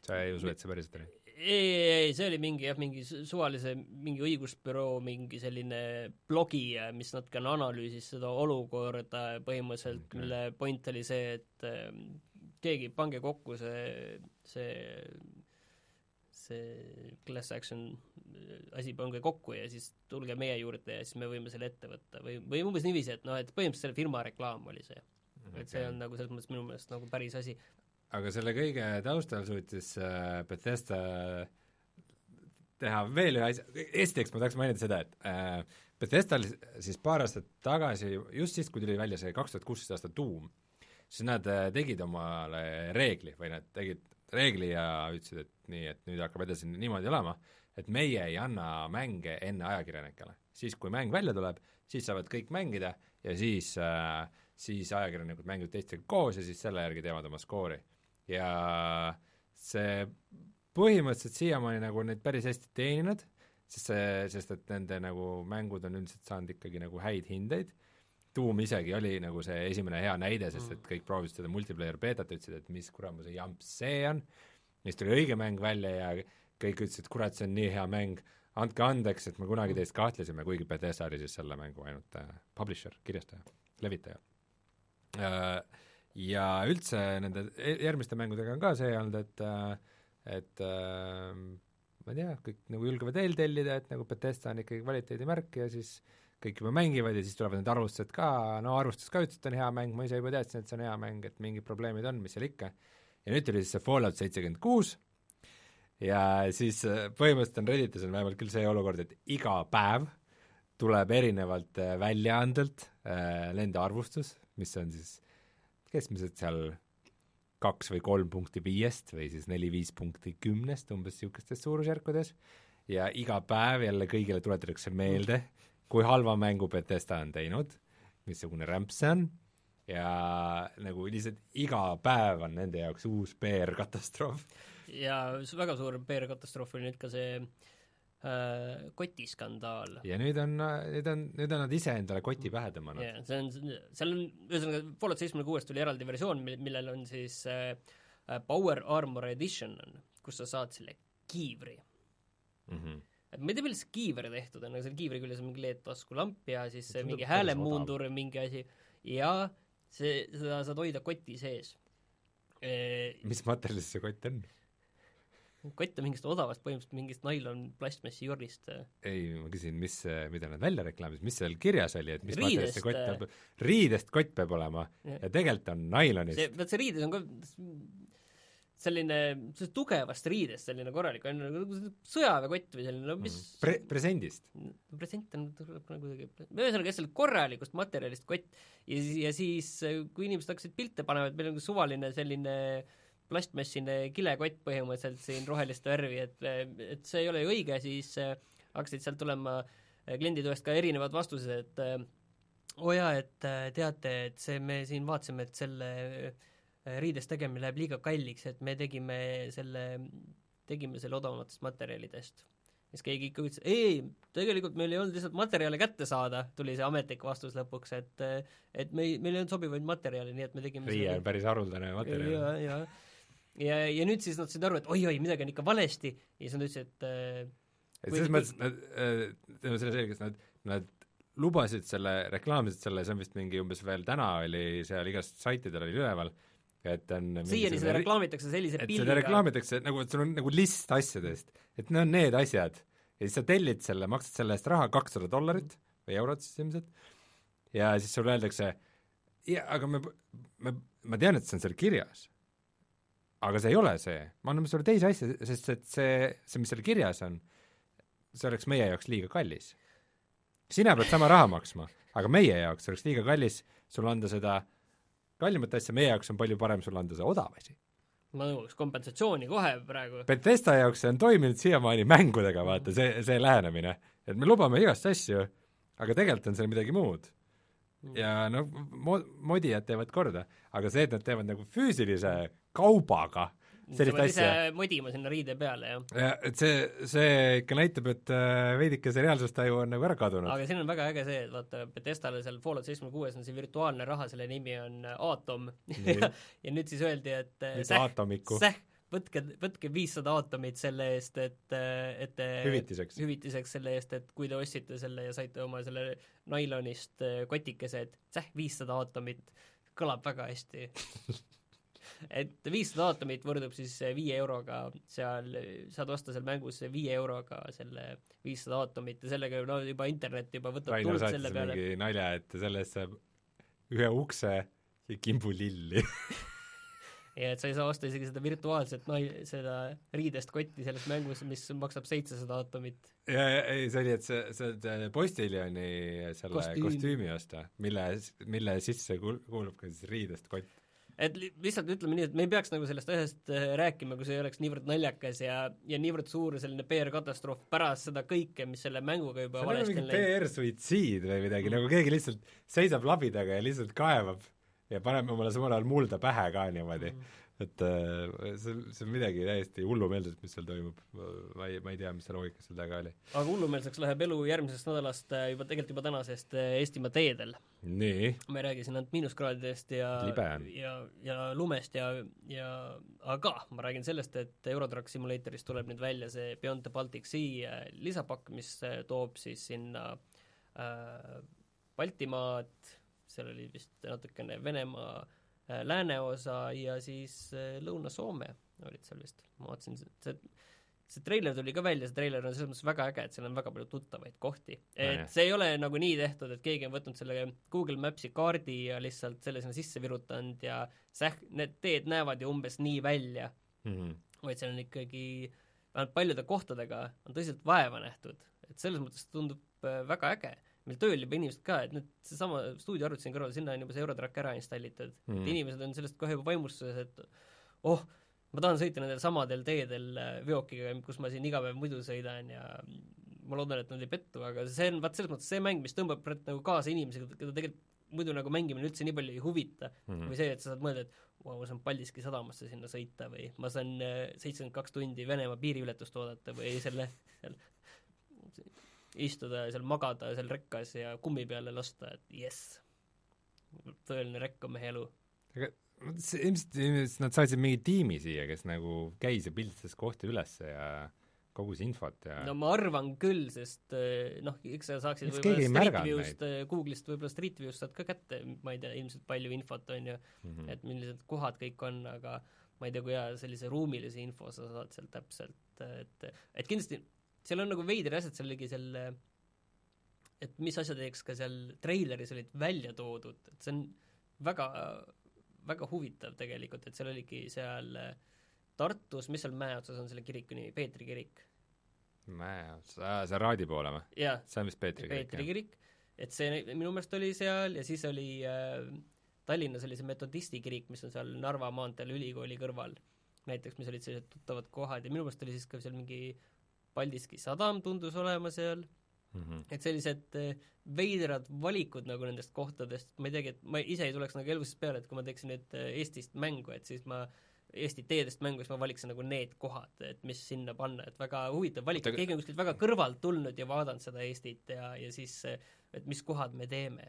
sa ei usu, et see päriselt oli? Ei, ei, see oli mingi jah, mingi suvalise, mingi õigusbüroo mingi selline blogi, mis natukene analüüsis seda olukorda põhimõtteliselt okay., mille point oli see, et keegi, pange kokku see, see, see class action asi, pange kokku ja siis tulge meie juurde ja siis me võime selle ette võtta või, või umbes niiviisi, et noh, et põhimõtteliselt selle firma reklaam oli see et see on nagu selles mõttes minu meelest nagu päris asi. Aga selle kõige taustal suutis äh, Bethesda teha veel ühe asja, esiteks ma tahaks mainida seda, et äh, Bethesdal siis paar aastat tagasi, just siis, kui tuli välja see kaks tuhat kuusteist aasta Doom, siis nad äh, tegid omale reegli või nad tegid reegli ja ütlesid, et nii, et nüüd hakkab edasi niimoodi olema, et meie ei anna mänge enne ajakirjanikele. siis, kui mäng välja tuleb, siis saavad kõik mängida ja siis äh, siis ajakirjanikud mängivad teistega koos ja siis selle järgi teevad oma skoori. Ja see põhimõtteliselt siiamaani nagu neid päris hästi teeninud, sest see, sest et nende nagu mängud on üldiselt saanud ikkagi nagu häid hindeid, Doom isegi oli nagu see esimene hea näide, sest et kõik proovisid seda multiplayer beetat, ütlesid, et mis kuramuse jamps see on, siis tuli õige mäng välja ja kõik ütlesid, kurat, see on nii hea mäng, andke andeks, et me kunagi teist kahtlesime, kuigi Bethesda oli siis selle mängu ainult äh, publisher, kirjastaja, levitaja. Äh, ja üldse nende e-, järgmiste mängudega on ka see olnud, et äh, et äh, ma ei tea, kõik nagu julgevad eeltellida, et nagu Bethesda on ikkagi kvaliteedimärk ja siis kõik juba mängivad ja siis tulevad need arvustused ka, no arvustus ka ütles, et on hea mäng, ma ise juba teadsin, et see on hea mäng, et mingid probleemid on, mis seal ikka. ja nüüd tuli siis see Fallout seitsekümmend kuus ja siis põhimõtteliselt on Redditis on vähemalt küll see olukord, et iga päev tuleb erinevalt väljaandelt äh, nende arvustus, mis on siis keskmiselt seal kaks või kolm punkti viiest või siis neli-viis punkti kümnest, umbes niisugustes suurusjärkudes, ja iga päev jälle kõigile tuletatakse meelde, kui halva mängu Betesta on teinud, missugune rämps see on, ja nagu lihtsalt iga päev on nende jaoks uus PR-katastroof. ja väga suur PR-katastroof oli nüüd ka see äh, kotiskandaal. ja nüüd on, nüüd on, nüüd on nad ise endale koti pähe tõmmanud. jah, see on, seal on, ühesõnaga Fallout seitsmekümne kuuest tuli eraldi versioon, mil, millel on siis äh, Power Armor Edition on, kus sa saad selle kiivri mm. -hmm et ma ei tea, millest see kiiver tehtud on, aga selle kiivri küljes on mingi LED-taskulamp ja siis see mingi häälemuundur ja mingi asi ja see, seda saad hoida koti sees e,. mis materjalist see kott on? Kott on mingist odavast, põhimõtteliselt mingist nailon plastmassi jordist. ei, ma küsin, mis, mida nad välja reklaamisid, mis seal kirjas oli, et mis riidest, kott peab, riidest kott peab olema ja, ja tegelikult on nailonist. see, vot see riides on ka selline, see tugevast riidest selline korralik, on nagu sõjaväekott või selline, no mis mm. Pre-, presendist? present on, nagu kuidagi, ühesõnaga jah, sellest korralikust materjalist kott ja, ja siis, kui inimesed hakkasid pilte panema, et meil on suvaline selline äh, plastmassine kilekott põhimõtteliselt siin rohelist värvi, et, et see ei ole ju õige, siis äh, hakkasid sealt tulema äh, klienditoest ka erinevad vastused, et äh, oo oh jaa, et teate, et see, me siin vaatasime, et selle riidest tegemine läheb liiga kalliks, et me tegime selle, tegime selle odavamatest materjalidest. siis keegi ikka ütles, ei, tegelikult meil ei olnud lihtsalt materjale kätte saada, tuli see ametlik vastus lõpuks, et et me ei, meil ei olnud sobivaid materjale, nii et me tegime riie on päris haruldane materjal. jaa, jaa ja, ja nüüd siis nad said aru, et oi-oi, midagi on ikka valesti. Ja siis nad ütlesid, et äh, et selles mõttes nad äh,, teeme selle selgeks, nad, nad lubasid selle, reklaamisid selle, see on vist mingi umbes veel täna oli seal igast saitidel oli üleval, et on siiani seda reklaamitakse sellise pildiga seda reklaamitakse nagu, et sul on nagu list asjadest, et need on need asjad. ja siis sa tellid selle, maksad selle eest raha, kakssada dollarit või eurot siis ilmselt, ja siis sulle öeldakse, jaa, aga me, me, ma tean, et see on seal kirjas aga see ei ole see, me anname sulle teise asja, sest et see, see, mis seal kirjas on, see oleks meie jaoks liiga kallis. sina pead sama raha maksma, aga meie jaoks oleks liiga kallis sulle anda seda kallimat asja, meie jaoks on palju parem sulle anda see odav asi. ma nõuaks kompensatsiooni kohe praegu. Bethesda jaoks see on toiminud siiamaani mängudega, vaata, see, see lähenemine. et me lubame igast asju, aga tegelikult on seal midagi muud ja noh, mo-, modijad teevad korda, aga see, et nad teevad nagu füüsilise kaubaga sellist asja. modima sinna riide peale, jah. et see, see ikka näitab, et äh, veidike see reaalsustaju on nagu ära kadunud. aga siin on väga äge see, et vaata, Bethesdale seal Fallout seitsmekümne kuues on see virtuaalne raha, selle nimi on äh, Atom ja, ja nüüd siis öeldi, et äh, säh, säh, võtke, võtke viissada aatomit selle eest, et, et hüvitiseks. hüvitiseks selle eest, et kui te ostsite selle ja saite oma selle nailonist kotikese, et säh, viissada aatomit, kõlab väga hästi [laughs] et viissada aatomit võrdub siis viie euroga seal, saad osta seal mängus viie euroga selle viissada aatomit ja sellega no juba internet juba võtab Rainer tuld selle peale. mingi nalja, et selle eest saab ühe ukse ja kimbu lilli [laughs] ja et sa ei saa osta isegi seda virtuaalset nai-, seda riidest kotti selles mängus, mis maksab seitsesada aatomit. ja, ja ei, see oli, et see, see postiljoni selle Kostüüm. kostüümi osta, mille, mille sisse kuul-, kuulub ka siis riidest kott. Et li- lihtsalt ütleme nii, et me ei peaks nagu sellest asjast äh, rääkima, kui see ei oleks niivõrd naljakas ja, ja niivõrd suur selline PR-katastroof pärast seda kõike, mis selle mänguga juba see on nagu mingi. PR-suitsiid või midagi, nagu keegi lihtsalt seisab labidaga ja lihtsalt kaevab ja paneb omale samal ajal mulda pähe ka niimoodi Mhm. Et äh, see, see on midagi täiesti hullumeelset, mis seal toimub. ma ei, ma ei tea, mis see loogika seal taga oli. aga hullumeelseks läheb elu järgmisest nädalast äh, juba, tegelikult juba tänasest äh, Eestimaa teedel. nii, ma ei räägi siin ainult miinuskraadidest ja ja, ja lumest ja, ja aga ma räägin sellest, et Eurotrack Simulatorist tuleb nüüd välja see Beyond the Baltic Sea lisapakk, mis toob siis sinna äh, Baltimaad, seal oli vist natukene Venemaa lääneosa ja siis äh, Lõuna-Soome olid seal vist, ma vaatasin, see see treiler tuli ka välja, see treiler on selles mõttes väga äge, et seal on väga palju tuttavaid kohti. et see ei ole nagu nii tehtud, et keegi on võtnud selle Google Maps'i kaardi ja lihtsalt selle sinna sisse virutanud ja säh-, need teed näevad ju umbes nii välja, mm -hmm. vaid seal on ikkagi vähemalt paljude kohtadega on tõsiselt vaeva nähtud. et selles mõttes tundub äh, väga äge. Meil tööl juba inimesed ka, et nüüd seesama stuudioarvuti siin kõrval, sinna on juba see Eurotrack ära installitud mm., Mhm. et inimesed on sellest kohe juba vaimustuses, et oh, ma tahan sõita nendel samadel teedel äh, veokiga, kus ma siin iga päev muidu sõidan ja ma loodan, et nad ei pettu, aga see on vaat selles mõttes see mäng, mis tõmbab nagu kaasa inimesi, keda tegelikult muidu nagu mängimine üldse nii palju ei huvita mm. Mhm. või see, et sa saad mõelda, et vau, ma saan Paldiski sadamasse sinna sõita või ma saan seitsekümmend kaks tundi Venemaa piiriületust oodata või selle seal istuda ja seal magada seal rekkas ja kummi peale lasta, et jess, tõeline rekkamehe elu. aga see ilmselt, nad saatsid mingi tiimi siia, kes nagu käis ja pilditas kohti üles ja kogus infot ja no ma arvan küll, sest eh, noh, eks sa saaksid võib-olla Street View'st, eh, Google'ist võib-olla Street View'st saad ka kätte, ma ei tea, ilmselt palju infot on ju mm -hmm. et millised kohad kõik on, aga ma ei tea, kui hea sellise ruumilise info sa saad sealt täpselt, et et kindlasti seal on nagu veider asjad seal oligi seal et mis asjadeks ka seal treileris olid välja toodud, et see on väga, väga huvitav tegelikult, et seal oligi seal äh, Tartus, mis seal mäe otsas on selle kiriku nimi, Peetri kirik? mäe otsas, see Raadi poole või? see on vist Peetri kirik, Peetri kirik, et see minu meelest oli seal ja siis oli äh, Tallinnas oli see metodisti kirik, mis on seal Narva maanteel ülikooli kõrval näiteks, mis olid sellised tuttavad kohad ja minu meelest oli siis ka seal mingi Paldiski sadam tundus olema seal, mm. -hmm. et sellised äh, veidrad valikud nagu nendest kohtadest, ma ei teagi, et ma ise ei tuleks nagu elust peale, et kui ma teeksin nüüd äh, Eestist mängu, et siis ma Eesti teedest mängu, siis ma valiksin nagu need kohad, et mis sinna panna, et väga huvitav valik, et keegi on kuskilt väga kõrvalt tulnud ja vaadanud seda Eestit ja, ja siis et mis kohad me teeme.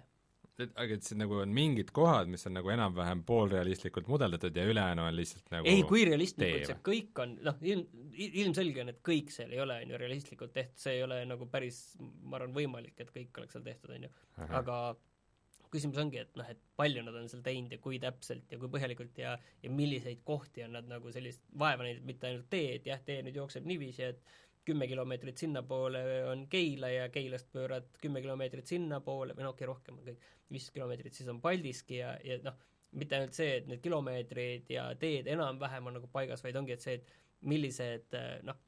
Et aga et see nagu on mingid kohad, mis on nagu enam-vähem poolrealistlikult mudeldatud ja ülejäänu on lihtsalt nagu ei, kui realistlikult see kõik on, noh, ilm, ilmselge on, et kõik seal ei ole, on ju, realistlikult tehtud, see ei ole nagu päris, ma arvan, võimalik, et kõik oleks seal tehtud, on ju. Aga küsimus ongi, et noh, et palju nad on seal teinud ja kui täpselt ja kui põhjalikult ja ja milliseid kohti on nad nagu sellist vaeva näinud, mitte ainult tee, et jah, tee nüüd jookseb niiviisi, et kümme kilomeetrit sinnapoole on Keila ja Keilast pöörad kümme kilomeetrit sinnapoole või no okei okay,, rohkem on kõik, viisteist kilomeetrit, siis on Paldiski ja, ja noh, mitte ainult see, et need kilomeetrid ja teed enam-vähem on nagu paigas, vaid ongi, et see, et millised noh,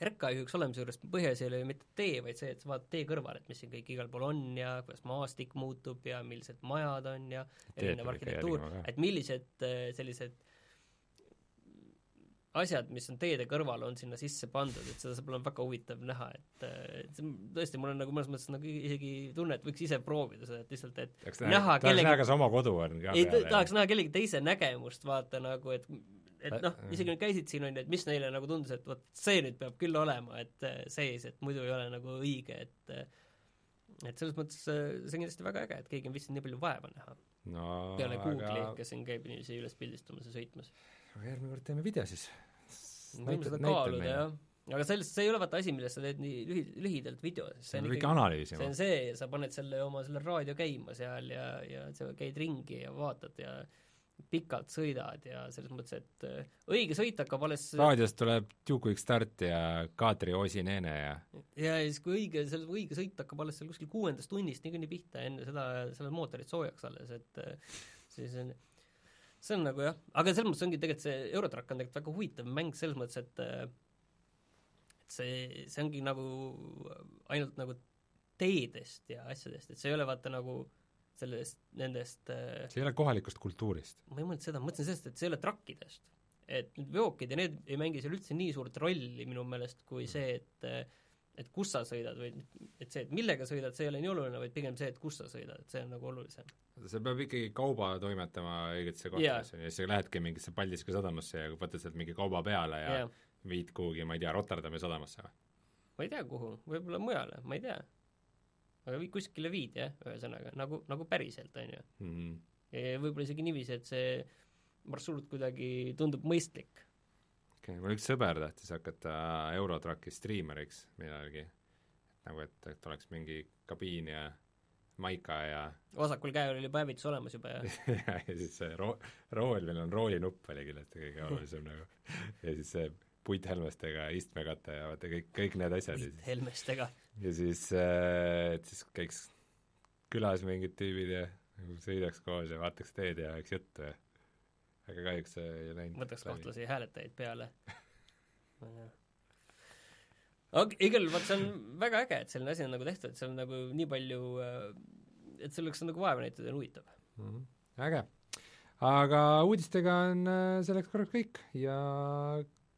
RK juhiks olemise juures põhiasi ei ole ju mitte tee, vaid see, et sa vaatad tee kõrval, et mis siin kõik igal pool on ja kuidas maastik muutub ja millised majad on ja erinev arhitektuur, et millised äh, sellised asjad, mis on teede kõrval, on sinna sisse pandud, et seda saab olema väga huvitav näha, et äh, et tõesti, mul on nagu mõnes mõttes nagu isegi tunne, et võiks ise proovida seda, et lihtsalt, et tahaks näha näha, tahaks kellegi- näha, kas oma kodu on ka ei tahaks näha kellegi teise nägemust, vaata nagu, et et noh, Äh, isegi nad käisid siin, on ju, et mis neile nagu tundus, et vot see nüüd peab küll olema, et äh, sees, et muidu ei ole nagu õige, et äh, et selles mõttes äh, see on kindlasti väga äge, et keegi on viitsinud nii palju vaeva näha. No peale Google'i aga, kes siin käib inimesi üles pildistamas ja sõitmas. Aga järgmine kord teeme video siis. võime seda kaaluda, jah. aga sellest, see ei ole vaata asi, millest sa teed nii lühi, lühidalt video, see on ikkagi see analüüsima on. see sa paned selle oma selle raadio käima seal ja, ja sa käid ringi ja vaatad ja pikalt sõidad ja selles mõttes, et äh, õige sõit hakkab alles raadiost tuleb Juku üks start ja Kaatri Osineene ja ja siis, kui õige, selle õige sõit hakkab alles seal kuskil kuuendast tunnist niikuinii pihta, enne seda, sa oled mootorit soojaks alles, et äh, siis on see on nagu jah, aga selles mõttes ongi tegelikult see Eurotrack on tegelikult väga huvitav mäng selles mõttes, et et see, see ongi nagu ainult nagu teedest ja asjadest, et see ei ole vaata nagu sellest, nendest see ei ole kohalikust kultuurist? ma ei mõelnud seda, ma mõtlesin sellest, et see ei ole trakkidest. et need veokid ja need ei mängi seal üldse nii suurt rolli minu meelest, kui see, et et kus sa sõidad või et see, et millega sõidad, see ei ole nii oluline, vaid pigem see, et kus sa sõidad, et see on nagu olulisem. sa peab ikkagi kauba toimetama õigetesse kohtadesse yeah. siis sa lähedki mingisse Paldiski sadamasse ja võtad sealt mingi kauba peale ja yeah. viid kuhugi, ma ei tea, Rotterdami sadamasse või? ma ei tea, kuhu, võib-olla mujale, ma ei tea. aga vii-, kuskile viid jah, ühesõnaga, nagu, nagu päriselt, on ju mm. -hmm. võib-olla isegi niiviisi, et see marsruut kuidagi tundub mõistlik okay,, mul üks sõber tahtis hakata Eurotraki striimeriks millalgi, nagu et, et oleks mingi kabiin ja maika ja vasakul käel oli hävitus olemas juba ja [laughs] ja, ja siis see ro-, rool, meil on roolinupp oli kindlasti kõige olulisem nagu. ja siis see puithelmestega istmekate ja vaata kõik, kõik need asjad. puithelmestega. ja siis äh,, et siis käiks külas mingid tüübid ja nagu sõidaks koos ja vaataks teed ja ajaks juttu ja aga kahjuks see ei läinud võtaks kahtlasi hääletajaid peale [laughs] aga igal juhul vaat see on väga äge, et selline asi on nagu tehtud, et seal on nagu nii palju, äh, et selleks on nagu vaeva näitud ja huvitav mm. -hmm. äge. aga uudistega on äh, selleks korraks kõik ja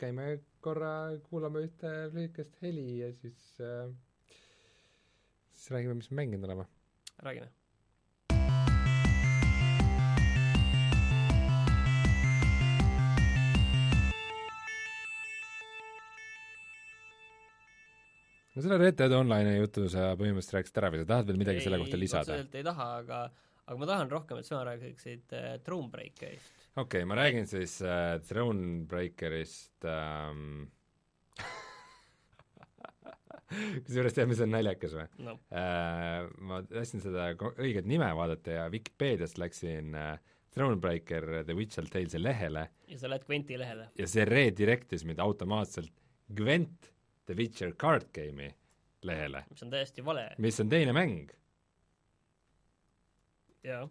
käime korra, kuulame ühte lühikest heli ja siis äh, siis räägime, mis me mänginud oleme. räägime no selle Red Dead Online'i jutu sa põhimõtteliselt rääkisid ära või sa tahad veel midagi ei, selle kohta lisada? otseselt ei taha, aga aga ma tahan rohkem, et sina räägiksid äh, Thronebreakerist. okei okay,, ma räägin siis äh, Thronebreakerist ähm... [laughs] kusjuures tead, mis on naljakas või no.? Äh, ma tahtsin seda õiget nime vaadata ja Vikipeediast läksin äh, Thronebreaker The Witcher Tales'i lehele ja sa lähed Gwenti lehele. ja see redirect'is mind automaatselt Gwent The Witcher card game'i lehele. mis on täiesti vale. mis on teine mäng. jaa.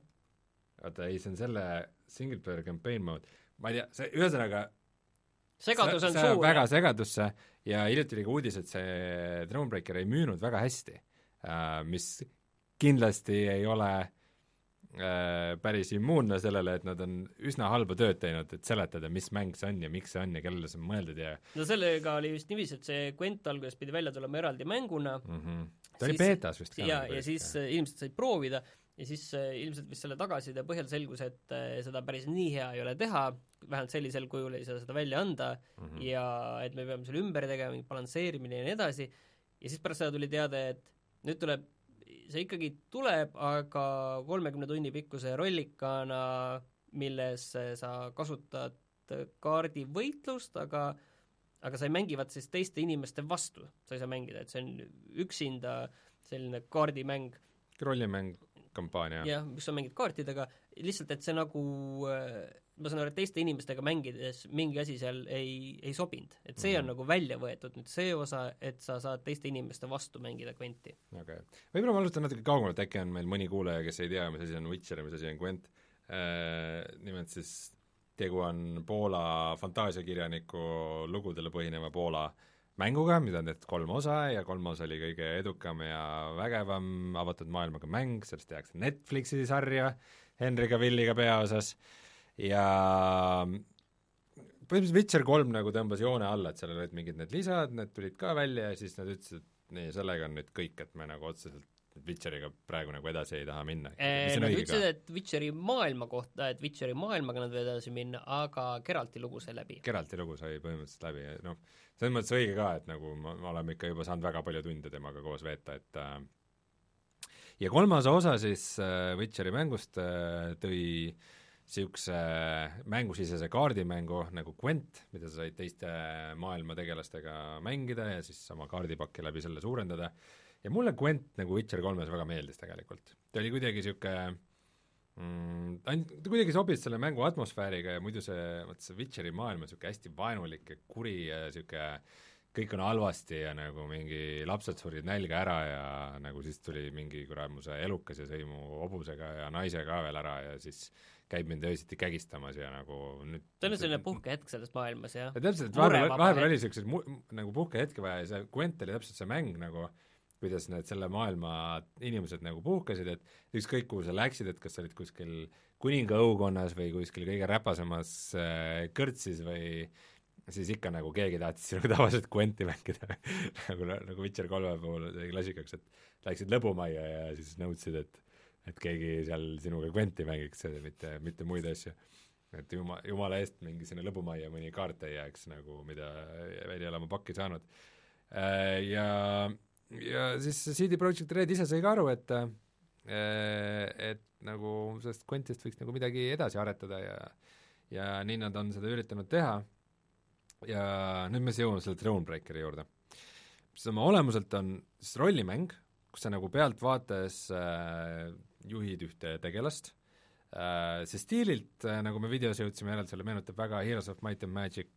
oota, ei, see on selle single player campaign mode, ma ei tea, see, ühesõnaga segadus on suur. väga segadusse ja hiljuti oli ka uudis, et see Thronebreaker ei müünud väga hästi uh,, mis kindlasti ei ole äh, päris immuunne sellele, et nad on üsna halba tööd teinud, et seletada, mis mäng see on ja miks see on ja kellele see on mõeldud ja no sellega oli vist niiviisi, et see Gwent alguses pidi välja tulema eraldi mänguna mm, -hmm. ta siis, oli beetas vist ka. jaa, ja siis jah. inimesed said proovida ja siis äh, ilmselt vist selle tagasiside põhjal selgus, et äh, seda päris nii hea ei ole teha, vähemalt sellisel kujul ei saa seda välja anda mm -hmm. ja et me peame selle ümber tegema, mingi balansseerimine ja nii edasi, ja siis pärast seda tuli teade, et nüüd tuleb see ikkagi tuleb, aga kolmekümne tunni pikkuse rollikana, milles sa kasutad kaardivõitlust, aga aga sa ei mängi vaat siis teiste inimeste vastu, sa ei saa mängida, et see on üksinda selline kaardimäng. rollimäng, kampaania. jah, kus sa mängid kaartidega, lihtsalt et see nagu ma saan aru, et teiste inimestega mängides mingi asi seal ei, ei sobinud. et see mm -hmm. on mhm. nagu välja võetud nüüd see osa, et sa saad teiste inimeste vastu mängida Gwenti. okei okay.. võib-olla ma alustan natuke kaugemalt, äkki on meil mõni kuulaja, kes ei tea, mis asi on Witcher ja mis asi on Gwent äh,, nimelt siis tegu on Poola fantaasiakirjaniku lugudele põhineva Poola mänguga, mida on tehtud kolm osa ja kolmas oli kõige edukam ja vägevam avatud maailmaga mäng, sellest tehakse Netflixi sarja Henry Cavilliga peaosas äh,, ja põhimõtteliselt Witcher kolm nagu tõmbas joone alla, et seal olid mingid need lisad, need tulid ka välja ja siis nad ütlesid, et nii, sellega on nüüd kõik, et me nagu otseselt Witcheriga praegu nagu edasi ei taha minna. Nad ütlesid, et Witcheri maailma kohta, et Witcheri maailmaga nad võivad edasi minna, aga Geralti lugu sai läbi. Geralti lugu sai põhimõtteliselt läbi ja noh, selles mõttes õige ka, et nagu me oleme ikka juba saanud väga palju tunde temaga koos veeta, et äh, ja kolmas osa siis äh, Witcheri mängust äh, tõi äh, niisuguse mängusisese kaardimängu nagu Gwent, mida sa said teiste maailma tegelastega mängida ja siis oma kaardipakki läbi selle suurendada, ja mulle Gwent nagu Witcher kolmes väga meeldis tegelikult. ta oli kuidagi niisugune mm, ainult, ta kuidagi sobis selle mängu atmosfääriga ja muidu see, vot see Witcheri maailm on niisugune hästi vaenulik ja kuri ja niisugune kõik on halvasti ja nagu mingi lapsed surid nälga ära ja nagu siis tuli mingi kuramuse elukas ja sõi mu hobusega ja naise ka veel ära ja siis käib mind öösiti kägistamas ja nagu nüüd see on selline puhkehetk selles maailmas, jah. ja täpselt, et vahepeal, vahepeal oli niisuguseid mu-, nagu puhkehetki vaja ja see Gwent oli täpselt see mäng nagu, kuidas need selle maailma inimesed nagu puhkasid, et ükskõik, kuhu sa läksid, et kas sa olid kuskil kuninga õukonnas või kuskil kõige räpasemas äh, kõrtsis või siis ikka nagu keegi tahtis sinuga tavaliselt Gwenti mängida [laughs] nagu, nagu Witcher kolme puhul tegi klasikaks, et läksid lõbumajja ja siis nõudsid, et et keegi seal sinuga Gwenti mängiks, mitte, mitte muid asju. et juma, jumala eest mingi sinna lõbumajja mõni kaart ei jääks nagu, mida veel ei ole oma pakki saanud. Ja, ja siis CD Projekt Red ise sai ka aru, et et nagu sellest Gwentist võiks nagu midagi edasi aretada ja ja nii nad on seda üritanud teha ja nüüd me siis jõuame selle Thronebreakeri juurde. mis oma olemuselt on siis rollimäng, kus sa nagu pealtvaates äh, juhid ühte tegelast äh,, see stiililt äh,, nagu me videos jõudsime järeldusele, meenutab väga Heroes of Might and Magic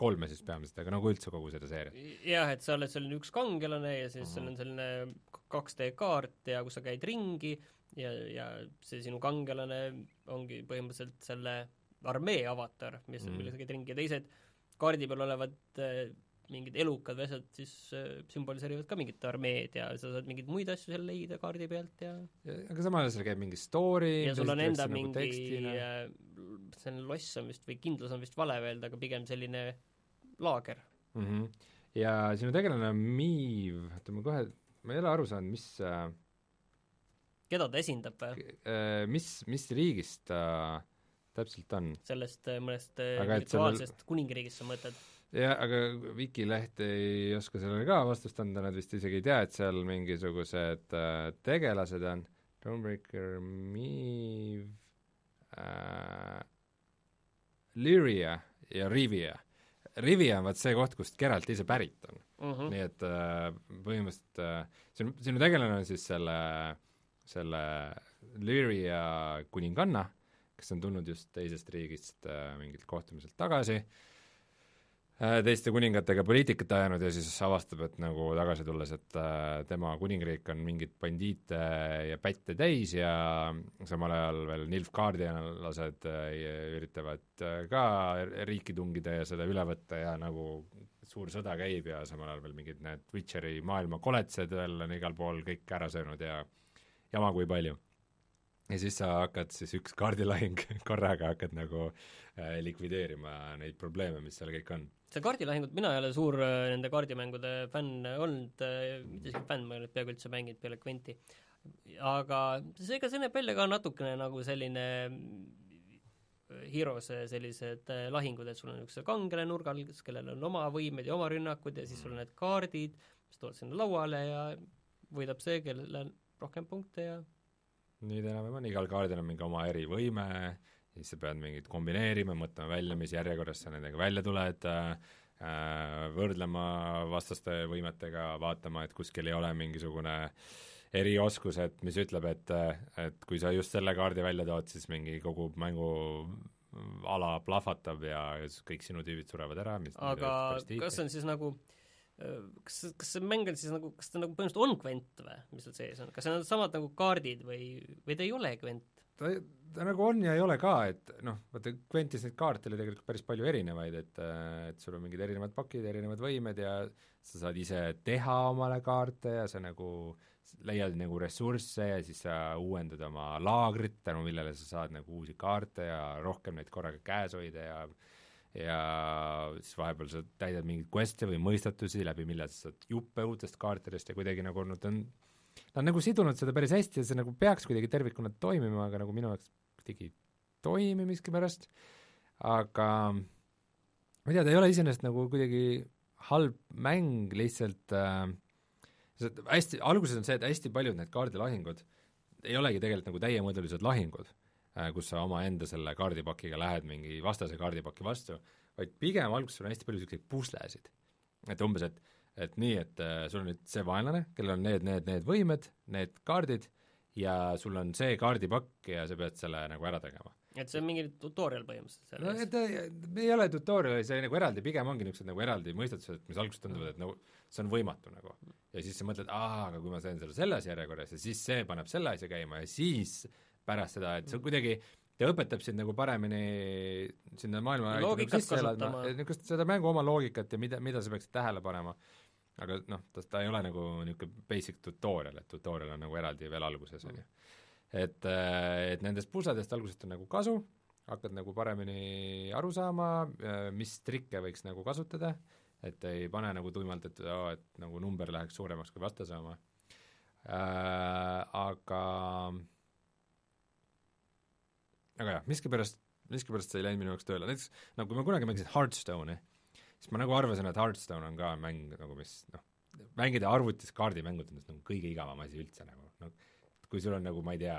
kolme siis peamiselt, aga nagu üldse kogu seda seeriat. jah, et sa oled selline üks kangelane ja siis sul on selline 2D kaart ja kus sa käid ringi ja, ja see sinu kangelane ongi põhimõtteliselt selle armee avatar, mis mm., millega sa käid ringi ja teised kaardi peal olevad äh, mingid elukad või asjad siis äh, sümboliseerivad ka mingit armeed ja sa saad mingeid muid asju seal leida kaardi pealt ja, ja aga samal ajal seal käib mingi story ja sul on enda nagu mingi äh, selline loss on vist või kindlus on vist vale öelda, aga pigem selline laager mm. -hmm. ja sinu tegelane on Miiv, oota ma kohe, ma ei ole aru saanud, mis äh, keda ta esindab või? Äh, mis, mis riigist ta äh, täpselt on. sellest äh, mõnest virtuaalsest sellel... kuningriigist sa mõtled? Jah, aga Wikileht ei oska sellele ka vastust anda, nad vist isegi ei tea, et seal mingisugused äh, tegelased on, Dawnbreaker, Miiv äh,, Lyria ja Rivia. Rivia on vaat see koht, kust Geralt ise pärit on uh. -huh. nii et äh, põhimõtteliselt äh, sinu, sinu tegelane on siis selle, selle Lyria kuninganna kes on tulnud just teisest riigist äh, mingilt kohtumiselt tagasi äh,, teiste kuningatega poliitikat ajanud ja siis avastab, et nagu tagasi tulles, et äh, tema kuningriik on mingeid bandiite ja pätte täis ja samal ajal veel nilfgaardialased äh, üritavad äh, ka riiki tungida ja seda üle võtta ja nagu suur sõda käib ja samal ajal veel mingid need Witcheri maailma koletsed veel on igal pool kõik ära söönud ja jama kui palju ja siis sa hakkad siis üks kaardilahing [laughs] korraga hakkad nagu äh, likvideerima neid probleeme, mis seal kõik on. See kaardilahingut, mina ei ole suur äh, nende kaardimängude fänn olnud äh,, mitte isegi fänn, ma ei ole peaaegu üldse mänginud peale Quenti. aga see, ega see näeb välja ka natukene nagu selline äh, Hero'se sellised lahingud, et sul on üks kangelane nurgal, kellel on oma võimed ja oma rünnakud ja siis sul on need kaardid, mis tulevad sinna lauale ja võidab see, kellel on rohkem punkte ja nii ta enam-vähem on, igal kaardil on mingi oma erivõime, siis sa pead mingit kombineerima, mõtlema välja, mis järjekorras sa nendega välja tuled äh,, võrdlema vastaste võimetega, vaatama, et kuskil ei ole mingisugune erioskus, et mis ütleb, et, et kui sa just selle kaardi välja tood, siis mingi kogu mängu ala plahvatab ja kõik sinu tüübid surevad ära, mis aga kas on siis nagu äh, kas, kas see mäng on siis nagu, kas ta nagu põhimõtteliselt on Gwent või, mis seal sees on, kas need on samad nagu kaardid või, või ta ei ole Gwent? Ta, ta nagu on ja ei ole ka, et noh, vaata Gwentis neid kaarte oli tegelikult päris palju erinevaid, et et sul on mingid erinevad pakid, erinevad võimed ja sa saad ise teha omale kaarte ja sa nagu leiad nagu ressursse ja siis sa uuendad oma laagrit, tänu millele sa saad nagu uusi kaarte ja rohkem neid korraga käes hoida ja ja siis vahepeal sa täidad mingeid quest'e või mõistatusi, läbi mille sa saad juppe uutest kaartidest ja kuidagi nagu nad on, nad on nagu sidunud seda päris hästi ja see nagu peaks kuidagi tervikuna toimima, aga nagu minu jaoks kuidagi ei toimi miskipärast, aga ma ei tea, ta ei ole iseenesest nagu kuidagi halb mäng, lihtsalt äh, hästi, alguses on see, et hästi paljud need kaardilahingud ei olegi tegelikult nagu täiemõõdulised lahingud Äh, kus sa omaenda selle kaardipakiga lähed mingi vastase kaardipaki vastu, vaid pigem alguses on hästi palju niisuguseid puslesid. et umbes, et, et nii, et äh, sul on nüüd see vaenlane, kellel on need, need, need võimed, need kaardid, ja sul on see kaardipakk ja sa pead selle nagu ära tegema. et see on mingi tutorial põhimõtteliselt no et ta ei ole tutorial'i, see nagu eraldi, pigem ongi niisugused nagu eraldi mõistatused, mis alguses tunduvad, et nagu see on võimatu nagu. ja siis sa mõtled, aa, aga kui ma teen selle selles järjekorras ja siis see paneb selle asja käima ja siis pärast seda, et see on kuidagi ta õpetab sind nagu paremini sinna maailma Loogikat kasutama. niisugust seda mängu oma loogikat ja mida, mida sa peaksid tähele panema. Aga noh, ta, ta ei ole nagu niisugune basic tutorial, et tutorial on nagu eraldi veel alguses, on ju. et, et nendest pusledest algusest on nagu kasu, hakkad nagu paremini aru saama, mis trikke võiks nagu kasutada, et ei pane nagu tuimalt, et oo, et nagu number läheks suuremaks kui vastase oma äh,. Aga aga jah, miskipärast, miskipärast see ei läinud minu jaoks tööle, näiteks no kui ma kunagi mängisin Hearthstone'i, siis ma nagu arvasin, et Hearthstone on ka mäng nagu mis noh, mängida arvutis kaardimängud on nagu kõige igavam asi üldse nagu, noh kui sul on nagu ma ei tea,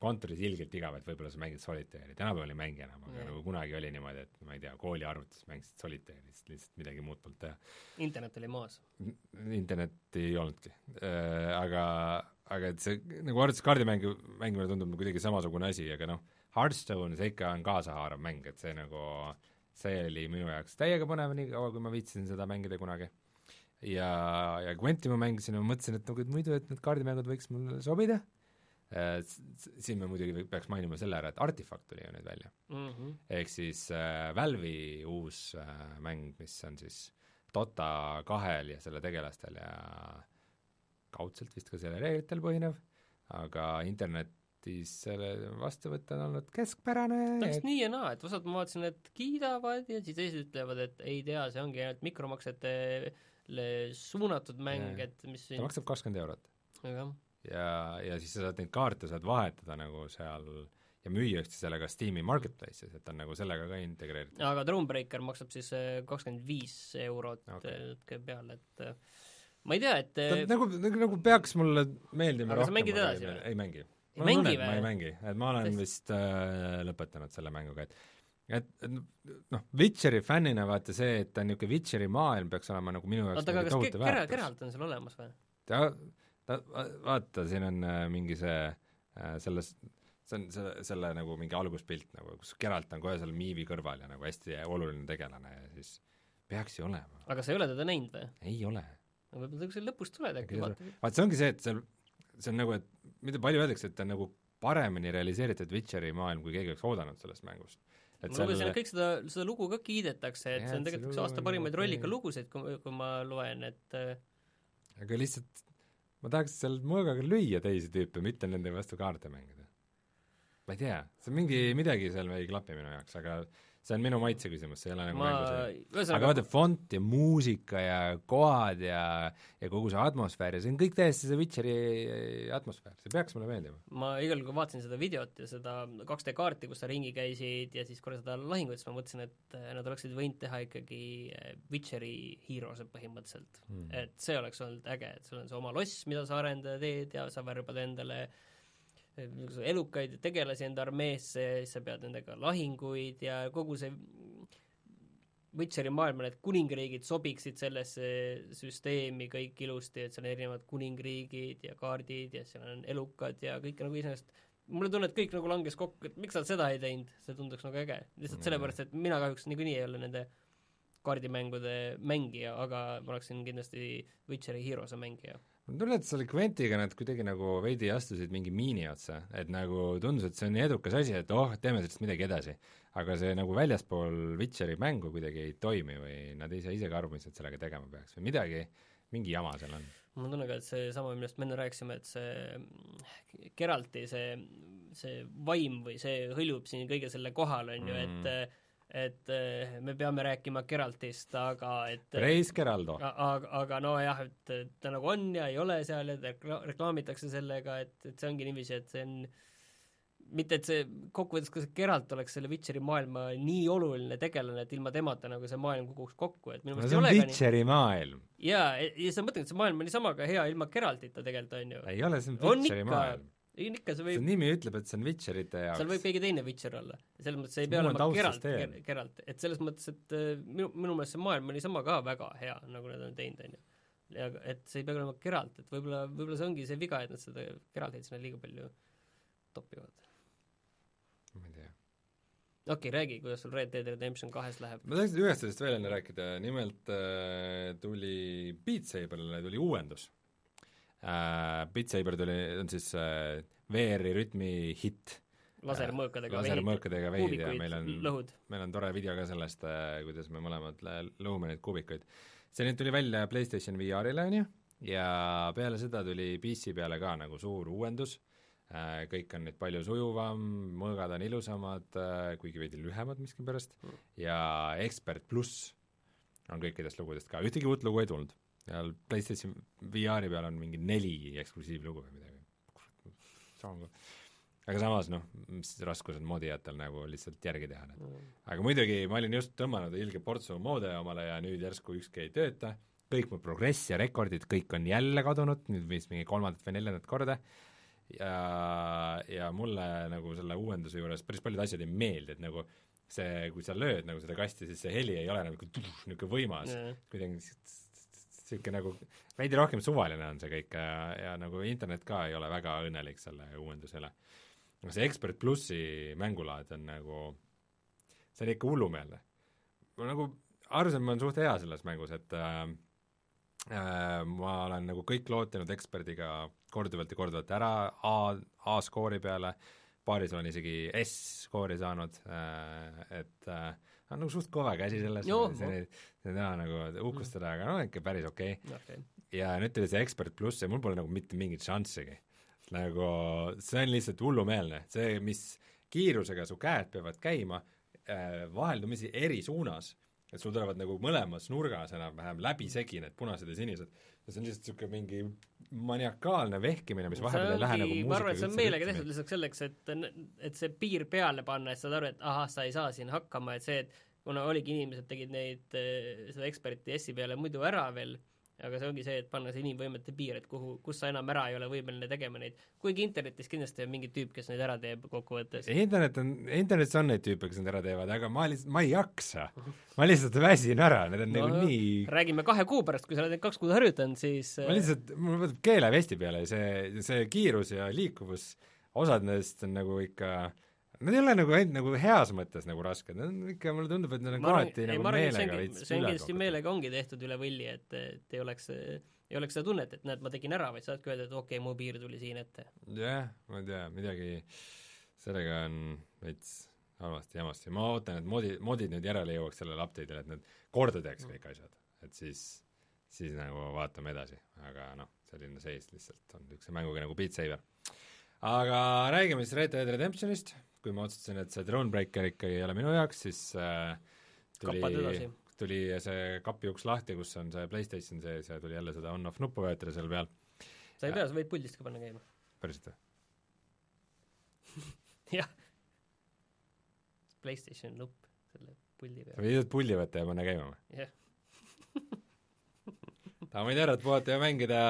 kontoris ilgelt igav, et võib-olla sa mängid Solitaire'i, tänapäeval ei mängi enam, aga Jah. nagu kunagi oli niimoodi, et ma ei tea, kooliarvutis mängisid Solitaire'i, sest lihtsalt midagi muud polnud teha internet oli maas internetti ei olnudki. Äh, aga, aga et see nagu arvutis kaardimängu, mängimine tundub kuidagi samasugune asi, aga noh, Hearthstone, see ikka on kaasahaarav mäng, et see nagu, see oli minu jaoks täiega põnev, nii kaua kui ma viitsisin seda mängida kunagi. ja, ja Gwenti ma mängisin ja ma mõtlesin, et nagu, et muidu, et need kaardimängud võiks mulle sobida äh, siin me muidugi peaks mainima selle ära, et Artifact tuli ju nüüd välja mm. -hmm. ehk siis äh, Valve'i uus äh, mäng, mis on siis Dota kahel ja selle tegelastel ja kaudselt vist ka selle reeglitel põhinev, aga internetis selle vastuvõtt on olnud keskpärane ta oleks nii ja naa, et osad ma vaatasin, et kiidavad ja siis teised ütlevad, et ei tea, see ongi ainult mikromaksetele suunatud mäng, et mis ta siin maksab kakskümmend eurot. jah, ja, ja siis sa saad neid kaarte saad vahetada nagu seal ja müüa siis sellega Steam'i marketplace'is, et ta on nagu sellega ka integreeritud. aga Thronebreaker maksab siis äh, kakskümmend viis eurot Okei. okay. natuke peale, et äh, ma ei tea, et ta äh, nagu, nagu, nagu peaks mulle meeldima Aga sa mängid edasi või? ei mängi. Mängi tunne, et ma ei mängi, et ma olen Tõesti? vist äh, lõpetanud selle mänguga, et et, noh, Witcheri fännina vaata see, et ta on niisugune Witcheri maailm, peaks olema nagu minu jaoks oota, aga mingi kas Ke- väärtus. Geralt on seal olemas või? ta, ta, vaata, siin on äh, mingi see äh, selles, see on selle, selle nagu mingi alguspilt nagu, kus Geralt on kohe seal Miivi kõrval ja nagu hästi oluline tegelane ja siis peaks ju olema. aga sa ei ole teda näinud või? ei ole. no võib-olla ta kuskil lõpus tuleb äkki, Äkki vaata. vaat see ongi see, et seal, see on nagu, et mida palju öeldakse, et ta on nagu paremini realiseeritud Witcheri maailm, kui keegi oleks oodanud sellest mängust. et ma lugesin, et kõik seda, seda lugu ka kiidetakse, et Jah, see on tegelikult üks aasta parimaid okei. rollikalugusid, kui, kui ma loen, et äh, aga lihtsalt ma tahaks seal mõõgaga lüüa teisi tüüpe, mitte nende vastu kaarte mängida. ma ei tea, see on mingi, midagi seal ei klapi minu jaoks, aga see on minu maitse küsimus, see ei ole nagu ma, mängu see aga vaata, font ja muusika ja kohad ja, ja kogu see atmosfäär ja see on kõik täiesti see Witcheri atmosfäär, see peaks mulle meeldima. ma igal juhul vaatasin seda videot ja seda 2D kaarti, kus sa ringi käisid ja siis korra seda lahingut, siis ma mõtlesin, et äh, nad oleksid võinud teha ikkagi äh, Witcheri Heroes'e põhimõtteliselt Mm. et see oleks olnud äge, et sul on see oma loss, mida sa arendada teed ja sa värbad endale mingisuguse elukaid tegelasi enda armeesse, siis sa pead nendega lahinguid ja kogu see Witcheri maailma need kuningriigid sobiksid sellesse süsteemi kõik ilusti, et seal on erinevad kuningriigid ja kaardid ja seal on elukad ja kõik nagu iseenesest mulle tunne, et kõik nagu langes kokku, et miks nad seda ei teinud, see tunduks nagu äge. lihtsalt sellepärast, et mina kahjuks niikuinii ei ole nende kaardimängude mängija, aga ma oleksin kindlasti Witcheri Heroes'e mängija. Mul tunne, et selle Quentiga nad kuidagi nagu veidi astusid mingi miini otsa, et nagu tundus, et see on nii edukas asi, et oh, teeme sellest midagi edasi. aga see nagu väljaspool Witcheri mängu kuidagi ei toimi või nad ei saa ise ka aru, mis nad sellega tegema peaks või midagi, mingi jama seal on. mul on tunne ka, et seesama, millest me enne rääkisime, et see mm, Geralti see, see vaim või see hõljub siin kõige selle kohal, on ju, Mm. et et eh, me peame rääkima Geraltist, aga et Praise Geraldo. aga, aga nojah, et ta nagu on ja ei ole seal ja rekla-, reklaamitakse sellega, et, et see ongi niiviisi, et see on mitte, et see kokkuvõttes ka see Geralt oleks selle Witcheri maailma nii oluline tegelane, et ilma temata nagu see maailm kukuks kokku, et minu no meelest see on ka nii Witcheri maailm. jaa, ja sa mõtled, et see maailm oli sama ka hea ilma Geraltita tegelikult, on ju. ei ole, see on On Witcheri maailm. Ei ikka, see see võib, nimi ütleb, et see on Witcherite jaoks. seal võib keegi teine Witcher olla. selles mõttes ei See pea muu on olema Geralt. Geralt, et selles mõttes, et äh, minu, minu meelest see maailm oli sama ka väga hea, nagu nad on teinud, on ju. ja et see ei pea olema Geralt, et võib-olla, võib-olla see ongi see viga, et nad seda Geraltit sinna liiga palju topivad. ma ei tea. okei okay,, räägi, kuidas sul Red Dead Redemption kahes läheb. ma tahaks ühest asjast veel enne rääkida, nimelt äh, tuli Beat Saberile tuli uuendus äh,. Beat Saber tuli, on siis äh, VR-i rütmi hitt, lasermõõkadega lasermõõkadega veid ja meil on meil on tore video ka sellest, kuidas me mõlemad lõhume neid kuubikuid. see nüüd tuli välja PlayStation VR-ile, on ju, ja peale seda tuli PC peale ka nagu suur uuendus, kõik on nüüd palju sujuvam, mõõgad on ilusamad, kuigi veidi lühemad miskipärast, ja Expert pluss on kõikidest lugudest ka, ühtegi uut lugu ei tulnud. Seal PlayStation VR-i peal on mingi neli eksklusiivlugu või midagi. ka aga samas noh, mis raskus on moodijatel nagu lihtsalt järgi teha need. aga muidugi ma olin just tõmmanud ilge portsu moode omale ja nüüd järsku ükski ei tööta, kõik mu progress ja rekordid, kõik on jälle kadunud, nüüd vist mingi kolmandat või neljandat korda, ja, ja mulle nagu selle uuenduse juures päris paljud asjad ei meeldi, et nagu see, kui sa lööd nagu seda kasti, siis see heli ei ole nagu niisugune võimas, kuidagi niisugune nagu veidi rohkem suvaline on see kõik ja, ja nagu internet ka ei ole väga õnnelik selle uuenduse üle. aga see Expert plussi mängulaad on nagu, see on ikka hullumeelne. ma nagu arvasin, et ma olen suht hea selles mängus, et äh, äh, ma olen nagu kõik lood teinud Expertiga korduvalt ja korduvalt ära A, A-skoori peale, paaris olen isegi S-skoori saanud äh,, et äh, on nagu suht kõva käsi selles, Joo. see ei taha nagu uhkustada, aga no ikka päris okei okay okei, ja nüüd tuli see Expert pluss ja mul pole nagu mitte mingit šanssigi. nagu see on lihtsalt hullumeelne, see, mis kiirusega su käed peavad käima äh, vaheldumisi eri suunas, et sul tulevad nagu mõlemas nurgas enam-vähem läbisegi need punased ja sinised. Ja see on lihtsalt niisugune mingi maniakaalne vehkimine, mis vahepeal ei lähe nagu ma arvan, et see on meelega tehtud lihtsalt selleks, et, et see piir peale panna, et saad aru, et ahah, sa ei saa siin hakkama, et see, et kuna oligi inimesed tegid neid, seda eksperti S-i peale muidu ära veel, aga see ongi see, et panna see inimvõimete piir, et kuhu, kus sa enam ära ei ole võimeline tegema neid, kuigi internetis kindlasti on mingi tüüp, kes neid ära teeb kokkuvõttes. internet on, internetis on neid tüüpe, kes need ära teevad, aga ma lihtsalt, ma ei jaksa. ma lihtsalt väsin ära, need on no, nagu nii räägime kahe kuu pärast, kui sa oled neid kaks kuud harjutanud, siis ma lihtsalt, mul võtab keelevesti peale see, see kiirus ja liikuvus, osad nendest on nagu ikka Nad ei ole nagu ainult nagu heas mõttes nagu rasked, nad on ikka, mulle tundub, et nad on kohati nagu arvan, meelega veits see on kindlasti meelega ongi tehtud üle võlli, et, et ei oleks, ei oleks seda tunnet, et näed, ma tegin ära, vaid saadki öelda, et okei okay,, mu piir tuli siin ette. jah, ma ei tea, midagi sellega on veits halvasti jamasti, ma ootan, et moodi, moodid nüüd järele jõuaks sellele update'ile, et nad korda teeks kõik asjad, et siis, siis nagu vaatame edasi, aga noh, selline seis lihtsalt on niisuguse mänguga nagu Beat Saber. aga räägime siis Red Dead Redemptionist, kui ma otsustasin, et see Thronebreaker ikkagi ei ole minu jaoks, siis äh, tuli tuli see kapi uks lahti, kus on see PlayStation sees ja tuli jälle seda on-off nuppu vajutada seal peal, sa ei pea, sa võid puldist ka panna käima. päriselt või? [laughs] jah. PlayStationi nupp selle puldi sa peal, võid lihtsalt pulli võtta ja panna käima või? jah. [laughs] daamid ja härrad, puhata ja mängida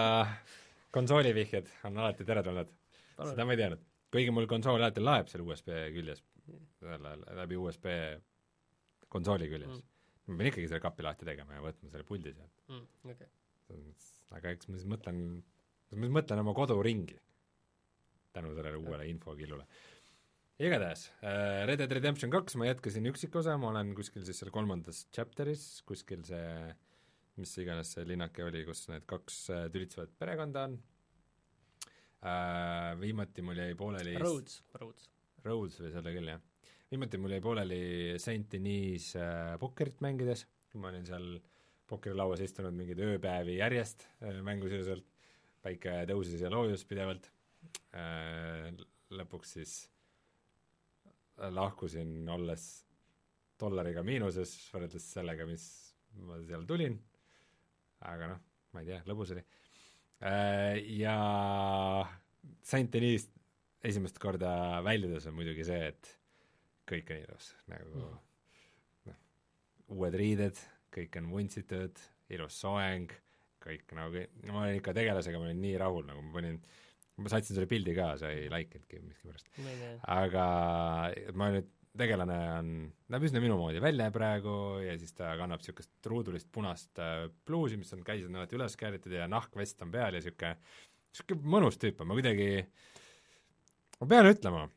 konsoolivihjed on alati teretulnud, seda ma ei teadnud. Kuigi mul konsool alati laeb seal USB küljes, läbi USB konsooli küljes Mm. ma pean ikkagi selle kapi lahti tegema ja võtma selle puldi sealt. mm,. okei. aga eks ma siis mõtlen, ma siis mõtlen oma kodu ringi tänu sellele uuele infokillule. igatahes äh, Red Dead Redemption kaks ma jätkasin üksikosa, ma olen kuskil siis seal kolmandas chapter'is, kuskil see mis iganes see linnake oli, kus need kaks äh, tülitsevat perekonda on äh,, viimati mul jäi pooleli Rhodes, Rhodes. Rhodes või selle küll, jah. viimati mul jäi pooleli Saint Denis äh, pokkerit mängides, kui ma olin seal pokkerilauas istunud mingeid ööpäevi järjest äh, mängusiruselt, päike tõusis ja loojus pidevalt äh,, lõpuks siis lahkusin, olles dollariga miinuses võrreldes sellega, mis ma seal tulin, aga noh, ma ei tea, lõbus oli äh,. Ja Saint Denis esimest korda väljudes on muidugi see, et kõik on ilus, nagu noh, uued riided, kõik on vuntsitud, ilus soeng, kõik nagu, ma olin ikka tegelasega, ma olin nii rahul, nagu ma panin, ma saatsin sulle pildi ka, sa ei like inudki miskipärast. aga ma nüüd, tegelane on, näeb üsna minu moodi välja praegu ja siis ta kannab niisugust ruudulist punast äh, pluusi, mis on käised on alati üles kääritud ja nahkvest on peal ja niisugune, niisugune mõnus tüüp on, ma kuidagi, ma pean ütlema,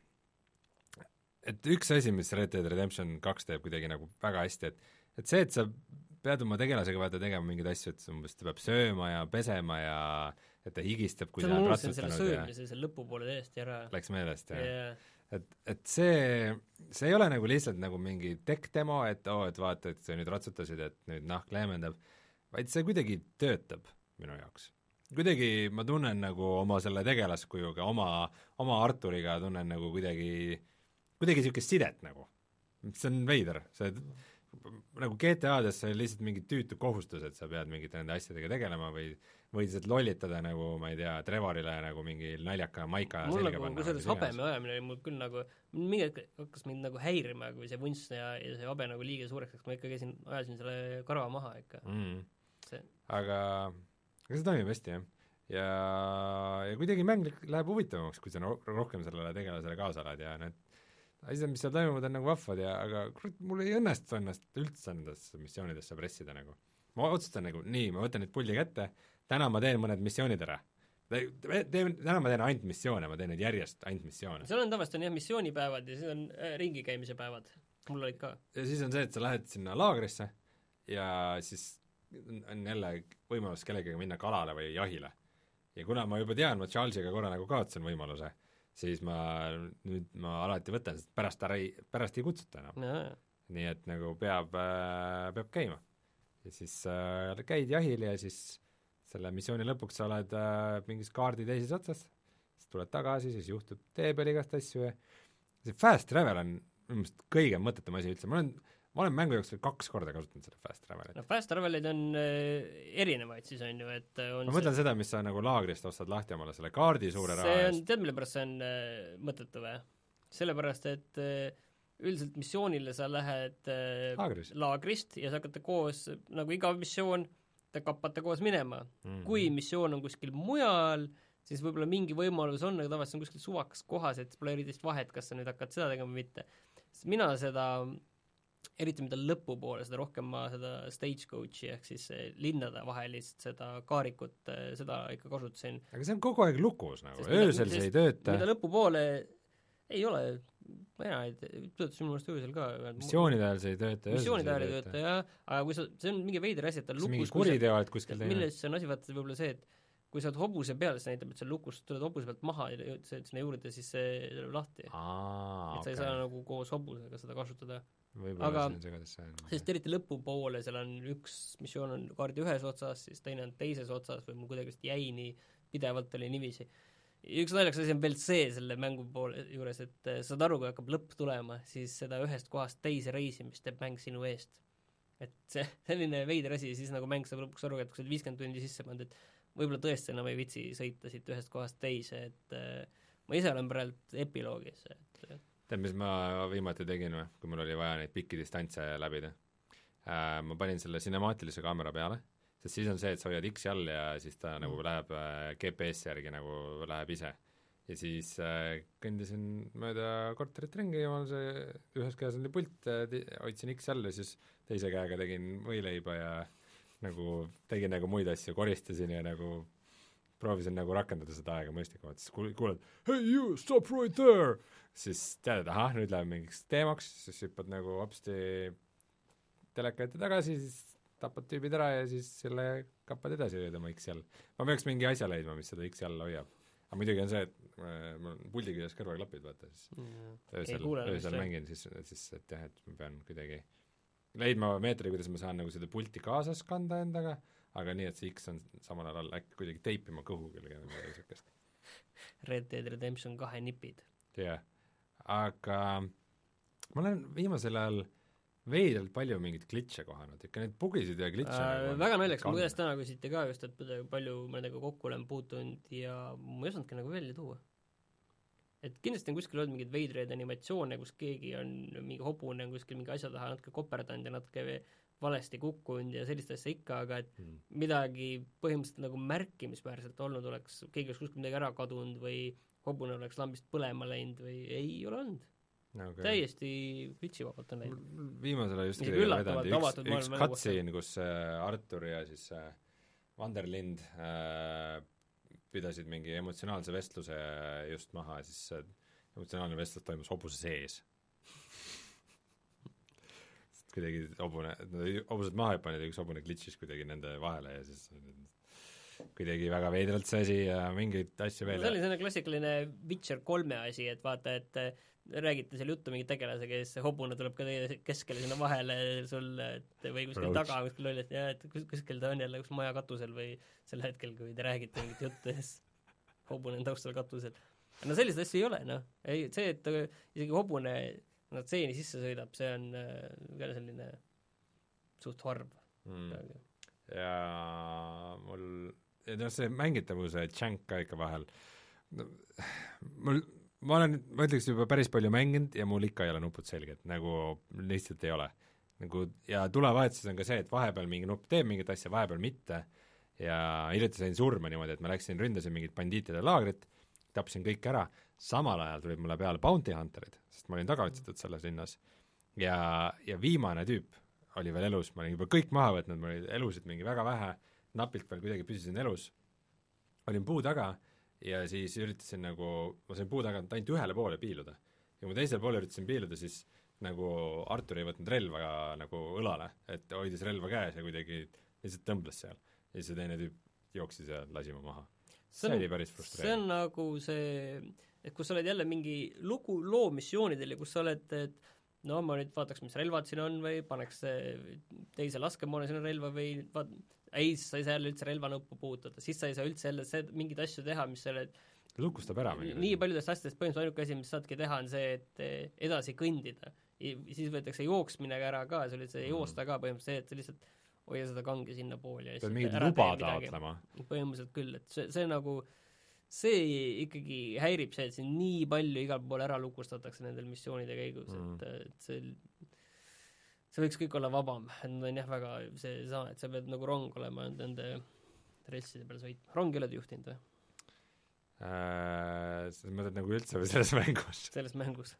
et üks asi, mis Red Dead Redemption kaks teeb kuidagi nagu väga hästi, et et see, et sa pead oma tegelasega vaata tegema mingeid asju, et umbes ta peab sööma ja pesema ja et ta higistab, kui ta on on unustasin selle ratsutanud ja söömise selle lõpupoole täiesti ära. läks meelest ja yeah. et, et see, see ei ole nagu lihtsalt nagu mingi tech-demo, et oo, et vaata, et sa nüüd ratsutasid, et nüüd nahk leevendab, vaid see kuidagi töötab minu jaoks. kuidagi ma tunnen nagu oma selle tegelaskujuga, oma, oma Arturiga tunnen nagu kuidagi, kuidagi niisugust sidet nagu. see on veider, see nagu GTA-des see oli lihtsalt mingi tüütu kohustus, et sa pead mingite nende asjadega tegelema või või lihtsalt lollitada nagu ma ei tea, Trevorile nagu mingi naljaka maika mul selga nagu, panna kusjuures habeme ajamine oli mul küll nagu, mingi hetk hakkas mind nagu häirima, kui see vunst ja, ja see habe nagu liiga suureks läks, ma ikka käisin, ajasin selle karva maha ikka, mm.. aga, aga see toimib hästi, jah. ja, ja kuidagi mäng läheb huvitavamaks, kui sa ro- rohkem sellele tegelasele kaasa elad ja need asjad, mis seal toimuvad, on nagu vahvad ja aga kurat, mul ei õnnestu ennast üldse nendesse missioonidesse pressida nagu. ma otsustan nagu nii, ma võtan nüüd puldi kätte, täna ma teen mõned missioonid ära. teen, täna ma teen ainult missioone, ma teen neid järjest ainult missioone. seal on tavaliselt on jah missioonipäevad ja siis on äh, ringi käimise päevad, mul olid ka. ja siis on see, et sa lähed sinna laagrisse ja siis on on jälle võimalus kellegagi minna kalale või jahile. ja kuna ma juba tean, ma Charlesiga korra nagu kaotasin võimaluse, siis ma nüüd ma alati võtan, sest pärast ära ei, pärast ei kutsuta enam. nii et nagu peab äh,, peab käima. ja siis äh, käid jahil ja siis selle missiooni lõpuks sa oled äh, mingis kaardi teises otsas, siis tuled tagasi, siis juhtub tee peal igast asju ja see fast travel on minu meelest kõige mõttetum asi üldse, ma olen, ma olen mängu jooksul kaks korda kasutanud seda fast travelit. no fast travel'id on äh, erinevaid siis on ju, et äh, on ma mõtlen seda, mis sa nagu laagrist ostad lahti omale selle kaardi suure raha see on, eest. tead, mille pärast see on äh, mõttetu või? sellepärast, et äh, üldiselt missioonile sa lähed äh, laagris laagrist ja sa hakkate koos, nagu iga missioon, te kappate koos minema mm. -hmm. kui missioon on kuskil mujal, siis võib-olla mingi võimalus on, aga tavaliselt on kuskil suvakas kohas, et pole erilist vahet, kas sa nüüd hakkad seda tegema või mitte. sest mina seda, eriti mida lõpupoole, seda rohkem ma seda stagecoach'i ehk siis eh, linnade vahelist seda kaarikut, seda ikka kasutasin. aga see on kogu aeg lukus nagu, öösel see ei tööta mida, lõpupoole ei ole, mina ei tea, töötas minu meelest öösel ka. missioonide ajal see ei tööta, öösel missioonide ajal see ei tööta jah, aga kui sa, see on mingi veider asi, et ta mingi lukus, sa kuriteo oled kuskil teinud? milles on asi, vaata võib-olla see, et kui sa oled hobuse peal, siis näitab, et sa lukust tuled hobuse pealt maha ja sinna juurde, siis see lööb lahti. et sa ei saa nagu koos hobusega seda kasutada. Aga- sest eriti lõpupoole seal on üks missioon on kaardi ühes otsas, siis teine on teises otsas või mul kuidagi vist jäi nii, pidevalt oli niiviisi. üks naljakas asi on veel see selle mängu poole juures, et eh, saad aru, kui hakkab lõpp tulema, siis seda ühest kohast teise reisimist teeb mäng sinu eest. et see [laughs] selline veider asi siis nagu mäng saab lõpuks aru, et kui sa oled viiskümmend tundi sisse pannud, et võib-olla tõesti enam ei viitsi sõita siit ühest kohast teise, et eh, ma ise olen praegu epiloogis, et tead, mis ma viimati tegin või, kui mul oli vaja neid pikki distantse läbida äh,? ma panin selle sinemaatilise kaamera peale, sest siis on see, et sa hoiad X-i all ja siis ta nagu läheb äh, GPS-i järgi nagu läheb ise. ja siis äh, kõndisin mööda korterit ringi ja mul see ühes käes oli pult äh,, hoidsin X-i all ja siis teise käega tegin võileiba ja nagu tegin nagu muid asju, koristasin ja nagu proovisin nagu rakendada seda aega mõistlikumalt, siis kuul-, kuuled hey you, stop right there! siis tead, et ahah, nüüd läheb mingiks teemaks, siis hüppad nagu hopsti teleka ette tagasi, siis tapad tüübid ära ja siis selle kappad edasi hoiad oma X-i all. ma peaks mingi asja leidma, mis seda X-i all hoiab. aga muidugi on see, et äh, mul on puldi küljes kõrvaklapid, vaata siis öösel, öösel mängin, siis, siis et jah, et ma pean kuidagi leidma meetri, kuidas ma saan nagu seda pulti kaasas kanda endaga, aga nii, et see X on samal ajal all äkki kuidagi teipima kõhu külge või midagi siukest. Red Dead Redemption kahe nipid. jah, aga ma olen viimasel ajal veidralt palju mingeid glitch'e kohanud, ikka neid bugisid ja glitch'e Äh, nagu väga naljakas, on käest täna küsiti ka just, et palju- palju ma nendega kokku olen puutunud ja ma ei osanudki nagu välja tuua. et kindlasti on kuskil olnud mingeid veidraid animatsioone, kus keegi on mingi hobune on kuskil mingi asja taha natuke koperdanud ja natuke valesti kukkunud ja sellist asja ikka, aga et Mm. midagi põhimõtteliselt nagu märkimisväärselt olnud oleks, keegi oleks kuskil midagi ära kadunud või hobune oleks lambist põlema läinud või ei ole olnud. nagu täiesti glitchivabalt on läinud. viimasel ajal just vedanud üks, üks cutscene, kus äh, Artur ja siis äh, Vanderlind äh, pidasid mingi emotsionaalse vestluse just maha ja siis see emotsionaalne vestlus toimus hobuse sees. Kuidagi hobune, hobused maha hüpanud ja üks hobune glitch'is kuidagi nende vahele ja siis kuidagi väga veidralt see asi ja mingeid asju veel see oli selline klassikaline Witcher kolme asi, et vaata, et äh, räägite seal juttu mingi tegelasega ja siis see hobune tuleb ka teie keskele sinna vahele sul, et või kuskil Roach. taga kuskil lolli, et jah, et kus, kuskil ta on jälle kus maja katusel või sel hetkel, kui te räägite mingit juttu ja siis hobune on taustal katusel. no selliseid asju ei ole, noh. ei, see, et isegi hobune no tseeni sisse sõidab, see on äh, ka selline suht harv mm. ja mul, noh, see mängitavuse tšank ka ikka vahel no, mul, ma olen, ma ütleks juba päris palju mänginud ja mul ikka ei ole nupud selged, nagu lihtsalt ei ole. nagu ja tulevahetuses on ka see, et vahepeal mingi nupp teeb mingit asja, vahepeal mitte, ja hiljuti sain surma niimoodi, et ma läksin, ründasin mingit bandiitide laagrit, tapsin kõik ära, samal ajal tulid mulle peale bounty hunter'id, sest ma olin tagaotsitud selles linnas, ja, ja viimane tüüp oli veel elus, ma olin juba kõik maha võtnud, mul oli elusid mingi väga vähe, napilt veel kuidagi püsisin elus, olin puu taga ja siis üritasin nagu, ma sain puu tagant ainult ühele poole piiluda. ja kui ma teisele poole üritasin piiluda, siis nagu Artur ei võtnud relva nagu õlale, et hoidis relva käes ja kuidagi lihtsalt tõmbles seal. ja siis see teine tüüp jooksis ja lasi mu maha. see oli päris see on frustreeriv. nagu see, et kus sa oled jälle mingi lugu, loo missioonidel ja kus sa oled, et no ma nüüd vaataks, mis relvad siin on või paneks eh, teise laskemoona sinna relva või vaat-, ei, siis sa ei saa jälle üldse relvanuppu puutuda, siis sa ei saa üldse jälle see, mingeid asju teha, mis sa oled lukustab ära mingi nii paljudest asjadest põhimõtteliselt ainuke asi, mis saadki teha, on see, et eh, edasi kõndida. siis võetakse jooksmine ära ka, sul oli see Mhm. joosta ka põhimõtteliselt see, et sa lihtsalt hoia seda kange sinnapoole ja pead mingit luba taotlema. põhimõtteliselt küll, et see, see nagu, see ikkagi häirib see, et siin nii palju igal pool ära lukustatakse nendel missioonide käigus Mm. et, et see see võiks kõik olla vabam, et nad on jah, väga seesama, et sa pead nagu rong olema nende reltside peal sõitma. rongi oled juhtinud või, Äh, sa mõtled nagu üldse või selles mängus [laughs] selles mängus?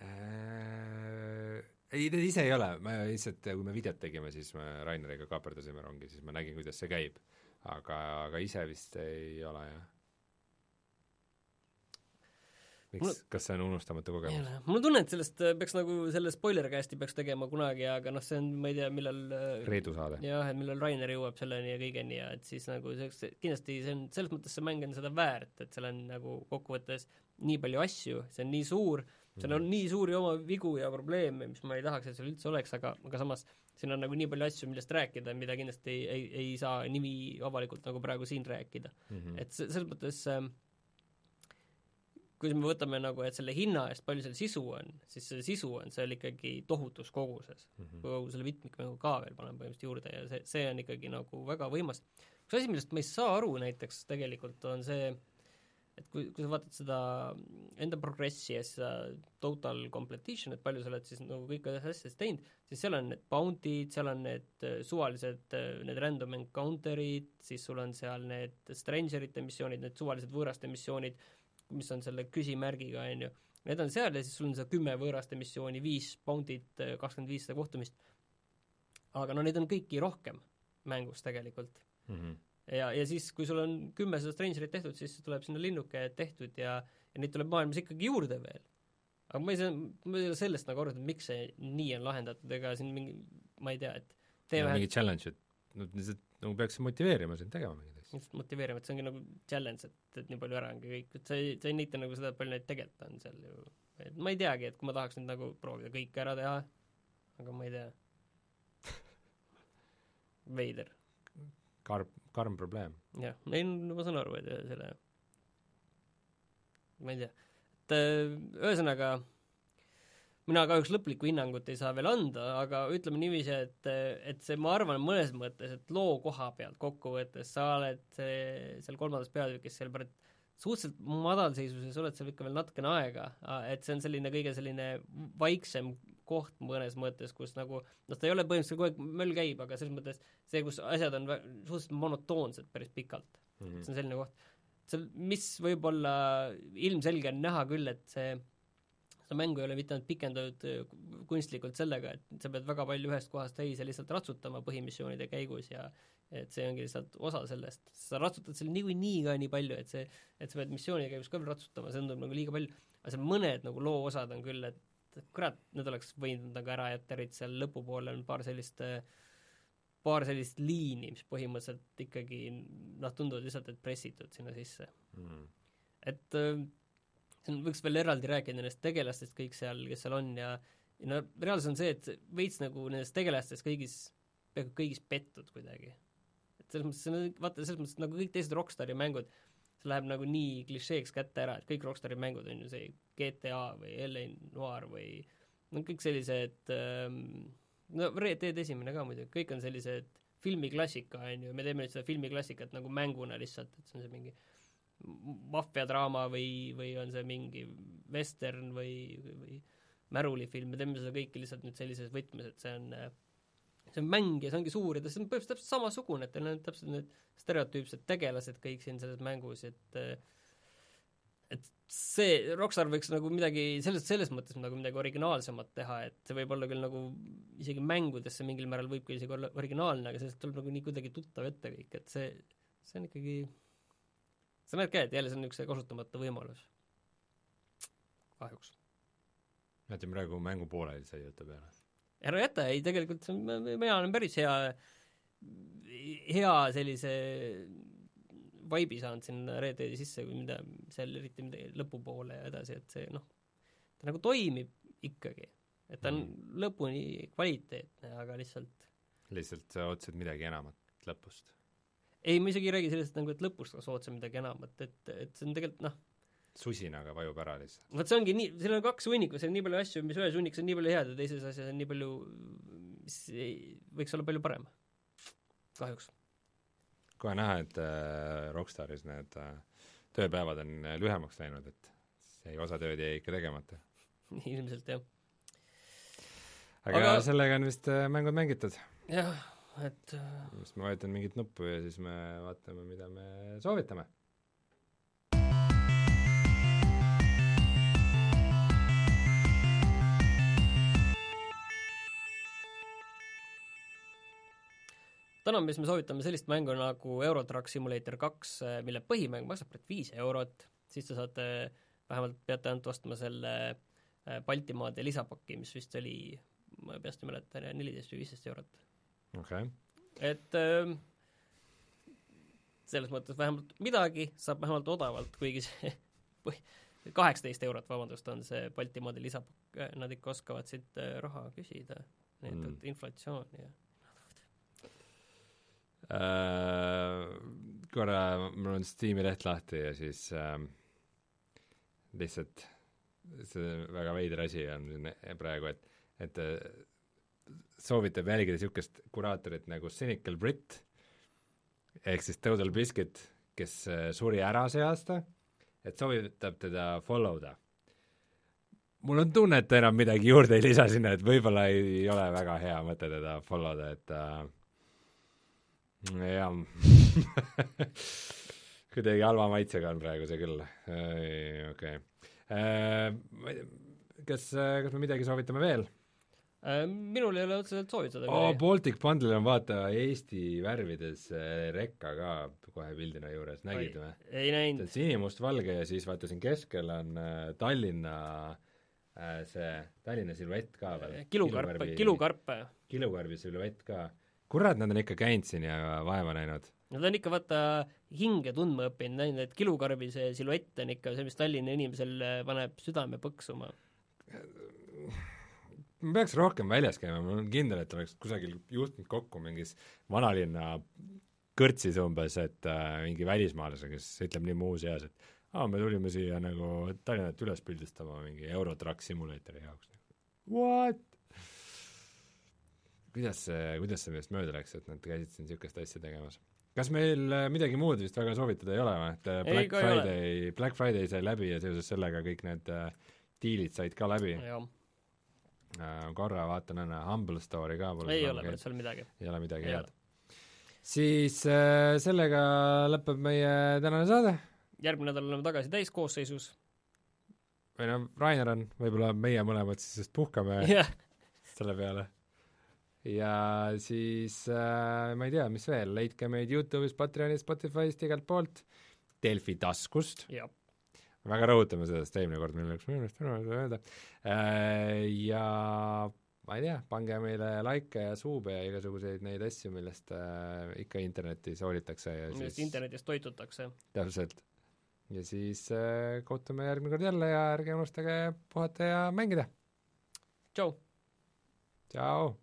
äh,? ei, need ise ei ole, me lihtsalt, kui me videot tegime, siis me Raineriga kaaperdasime rongi, siis ma nägin, kuidas see käib. aga, aga ise vist ei ole, jah. Miks Mul-, kas see on unustamatu kogemus? mul on tunne, et sellest äh, peaks nagu, selle spoiler-cast'i peaks tegema kunagi, aga noh, see on, ma ei tea, millal äh, Reedu saade. jah, et millal Rainer jõuab selleni ja kõigeni ja et siis nagu see, see kindlasti see on, selles mõttes see mäng on seda väärt, et seal on nagu kokkuvõttes nii palju asju, see on nii suur, seal Mhm. on nii suuri oma vigu ja probleeme, mis ma ei tahaks, et seal üldse oleks, aga, aga samas siin on nagu nii palju asju, millest rääkida, mida kindlasti ei, ei, ei saa nii avalikult nagu praegu siin rääkida mm. -hmm. et se- selles mõttes ähm, kui me võtame nagu, et selle hinna eest, palju seal sisu on, siis see sisu on seal ikkagi tohutus koguses Mm -hmm. kui kogu selle mitmikmängu ka veel paneme põhimõtteliselt juurde ja see, see on ikkagi nagu väga võimas. üks asi, millest ma ei saa aru näiteks tegelikult, on see, et kui, kui sa vaatad seda enda progressi ja seda total completion, et palju sa oled siis nagu kõike asjadest teinud, siis seal on need bounty'd, seal on need äh, suvalised, äh, need random encounter'id, siis sul on seal need strangerite missioonid, need suvalised võõraste missioonid, mis on selle küsimärgiga, on ju, need on seal ja siis sul on seda kümme võõraste missiooni, viis bounty't, kakskümmend viis seda kohtumist. aga no neid on kõiki rohkem mängus tegelikult. Mm -hmm. ja, ja siis, kui sul on kümme seda Strangerit tehtud, siis tuleb sinna linnuke tehtud ja, ja neid tuleb maailmas ikkagi juurde veel. aga ma ei saa, ma ei saa sellest nagu aru, et miks see nii on lahendatud, ega siin mingi, ma ei tea, et tee vähe mingi challenge'id, no lihtsalt nagu peaks motiveerima sind tegema mingeid asju. lihtsalt motiveeriv, et see ongi nagu challenge, et, et nii palju ära ongi kõik, et sa ei, sa ei näita nagu seda, et palju neid tegelikult on seal ju. et ma ei teagi, et kui ma tahaks nüüd nagu proovida kõike ära teha, aga ma ei tea. [laughs] veider, karm, karm probleem. jah, ei no ma saan aru, et selle, ma ei tea, et äh, ühesõnaga mina kahjuks lõplikku hinnangut ei saa veel anda, aga ütleme niiviisi, et, et see, ma arvan, mõnes mõttes, et loo koha pealt kokkuvõttes sa oled see, seal kolmandas peatükis seal pärit suhteliselt madalseisuses, oled seal ikka veel natukene aega, et see on selline kõige selline vaiksem koht mõnes mõttes, kus nagu noh, ta ei ole põhimõtteliselt kogu aeg möll käib, aga selles mõttes see, kus asjad on suhteliselt monotoonsed päris pikalt Mm -hmm. see on selline koht. seal, mis võib-olla ilmselge on näha küll, et see, seda mängu ei ole mitte ainult pikendatud äh, kunstlikult sellega, et sa pead väga palju ühest kohast teise lihtsalt ratsutama põhimissioonide käigus ja et see ongi lihtsalt osa sellest, sa ratsutad seal niikuinii ka nii palju, et see, et sa pead missioonide käigus ka veel ratsutama, see tundub nagu liiga palju, aga seal mõned nagu loo osad on küll, et kurat, need oleks võinud nagu ära jätta, eriti seal lõpupoole on paar sellist paar sellist liini, mis põhimõtteliselt ikkagi noh, tunduvad lihtsalt, et pressitud sinna sisse. Mm.. et äh, võiks veel eraldi rääkida nendest tegelastest kõik seal, kes seal on ja ja no reaalsus on see, et veits nagu nendest tegelastest kõigis, peaaegu kõigis pettud kuidagi. et selles mõttes, see on, vaata, selles mõttes nagu kõik teised Rockstari mängud, see läheb nagu nii klišeeks kätte ära, et kõik Rockstari mängud on ju see GTA või LA Noir või no kõik sellised ähm, no Red Dead esimene ka muidugi, kõik on sellised filmiklassika, on ju, me teeme nüüd seda filmiklassikat nagu mänguna lihtsalt, et see on see mingi maffiadraama või, või on see mingi vestern või, või märulifilm, me teeme seda kõike lihtsalt nüüd sellises võtmes, et see on see on mäng ja see ongi suur ja ta, on põhimõtteliselt täpselt samasugune, et teil on täpselt need stereotüüpsed tegelased kõik siin selles mängus, et et see, Rockstar võiks nagu midagi selles, selles mõttes nagu midagi originaalsemat teha, et see võib olla küll nagu isegi mängudesse mingil määral võib ka isegi olla originaalne, aga sellest tuleb nagu nii kuidagi tuttav ette kõik, et see, see on ikkagi, sa näed ka, et jälle see on niisugune kasutamata võimalus. kahjuks. näete, praegu mängu pooleli sai jutu peale. ära jäta, ei tegelikult see on, mina olen päris hea, hea sellise vibe'i saanud sinna Red Deadi sisse, kui mida seal eriti midagi lõpupoole ja edasi, et see noh, ta nagu toimib ikkagi. et ta on mm. lõpuni kvaliteetne, aga lihtsalt lihtsalt sa ootasid midagi enamat lõpust? Ei, ma isegi ei räägi sellest nagu, et lõpust kas ootasin midagi enamat, et, et see on tegelikult noh, susinaga vajub ära lihtsalt. vot see ongi nii, seal on kaks hunnikut, seal on nii palju asju, mis ühes hunnikus on nii palju head ja teises asjas on nii palju, mis ei, võiks olla palju parem. kahjuks kohe näha, et äh, Rockstaris need äh, tööpäevad on äh, lühemaks läinud, et see osa tööd jäi ikka tegemata. ilmselt jah. aga, aga sellega on vist äh, mängud mängitud. jah, et siis ma vajutan mingit nuppu ja siis me vaatame, mida me soovitame täna me siis me soovitame sellist mängu nagu Euro Truck Simulator kaks, eh, mille põhimäng maksab praegu viis eurot, siis te saate, vähemalt peate ainult ostma selle eh, Baltimaade lisapaki, mis vist oli, ma peast ei mäleta, neliteist või viisteist eurot. Okay.. et äh, selles mõttes vähemalt midagi saab vähemalt odavalt, kuigi see [laughs] kaheksateist eurot, vabandust, on see Baltimaade lisapakk, nad ikka oskavad siit raha küsida, nii et, et mm. inflatsioon ja äh, korra mul on Steam'i leht lahti ja siis äh, lihtsalt see väga veider asi on praegu, et, et äh, soovitab jälgida niisugust kuraatorit nagu Cynical Brit ehk siis Total Biscuit, kes äh, suri ära see aasta, et soovitab teda follow da. mul on tunne, et ta enam midagi juurde ei lisa sinna, et võib-olla ei ole väga hea mõte teda follow da, et äh, jah [laughs] kuidagi halva maitsega on praegu see küll, okei. Äh, kas, kas me midagi soovitame veel? Äh, minul ei ole otseselt soovitada oh,. Baltic Bundle'il on vaata Eesti värvides äh, rekka ka kohe pildina juures, nägid või? ei näinud. sinimustvalge ja siis vaata siin keskel on Tallinna see Tallinna siluett ka veel. kilukarp, kilukarp. kilukarbi siluett ka kurat, nad on ikka käinud siin ja vaeva näinud. Nad on ikka vaata hinge tundma õppinud, näinud, et kilukarbi see siluett on ikka see, mis Tallinna inimesel äh, paneb südame põksuma. Ma peaks rohkem väljas käima, ma olen kindel, et oleks kusagil juhtunud kokku mingis vanalinna kõrtsis umbes, et äh, mingi välismaalase, kes ütleb nii muuseas, et aa, me tulime siia nagu Tallinnat üles pildistama mingi Eurotruck Simulatori jaoks. What? kuidas see, kuidas see meist mööda läks, et nad käisid siin niisugust asja tegemas? kas meil äh, midagi muud vist väga soovitada ei ole või, et äh, Black ei, Friday, Black Friday sai läbi ja seoses sellega kõik need äh, diilid said ka läbi? Uh, korra vaatan enne Humble Store'i ka ei ole veel seal midagi. ei ole midagi head. siis äh, sellega lõpeb meie tänane saade. järgmine nädal oleme tagasi täiskoosseisus. või noh, Rainer on, võib-olla meie mõlemad siis just puhkame [laughs] yeah. selle peale ja siis äh, ma ei tea, mis veel, leidke meid Youtube'is, Patreonis, Spotify'st, igalt poolt, Delfi taskust. Väga rõhutame seda, sest eelmine kord meil läks minu meelest minu meelest öelda. Ja ma ei tea, pange meile likee ja suube ja igasuguseid neid asju, millest äh, ikka internetis hoolitakse ja millest siis internetis toitutakse. täpselt. ja siis äh, kohtume järgmine kord jälle ja ärge unustage puhata ja mängida. tšau! tšau!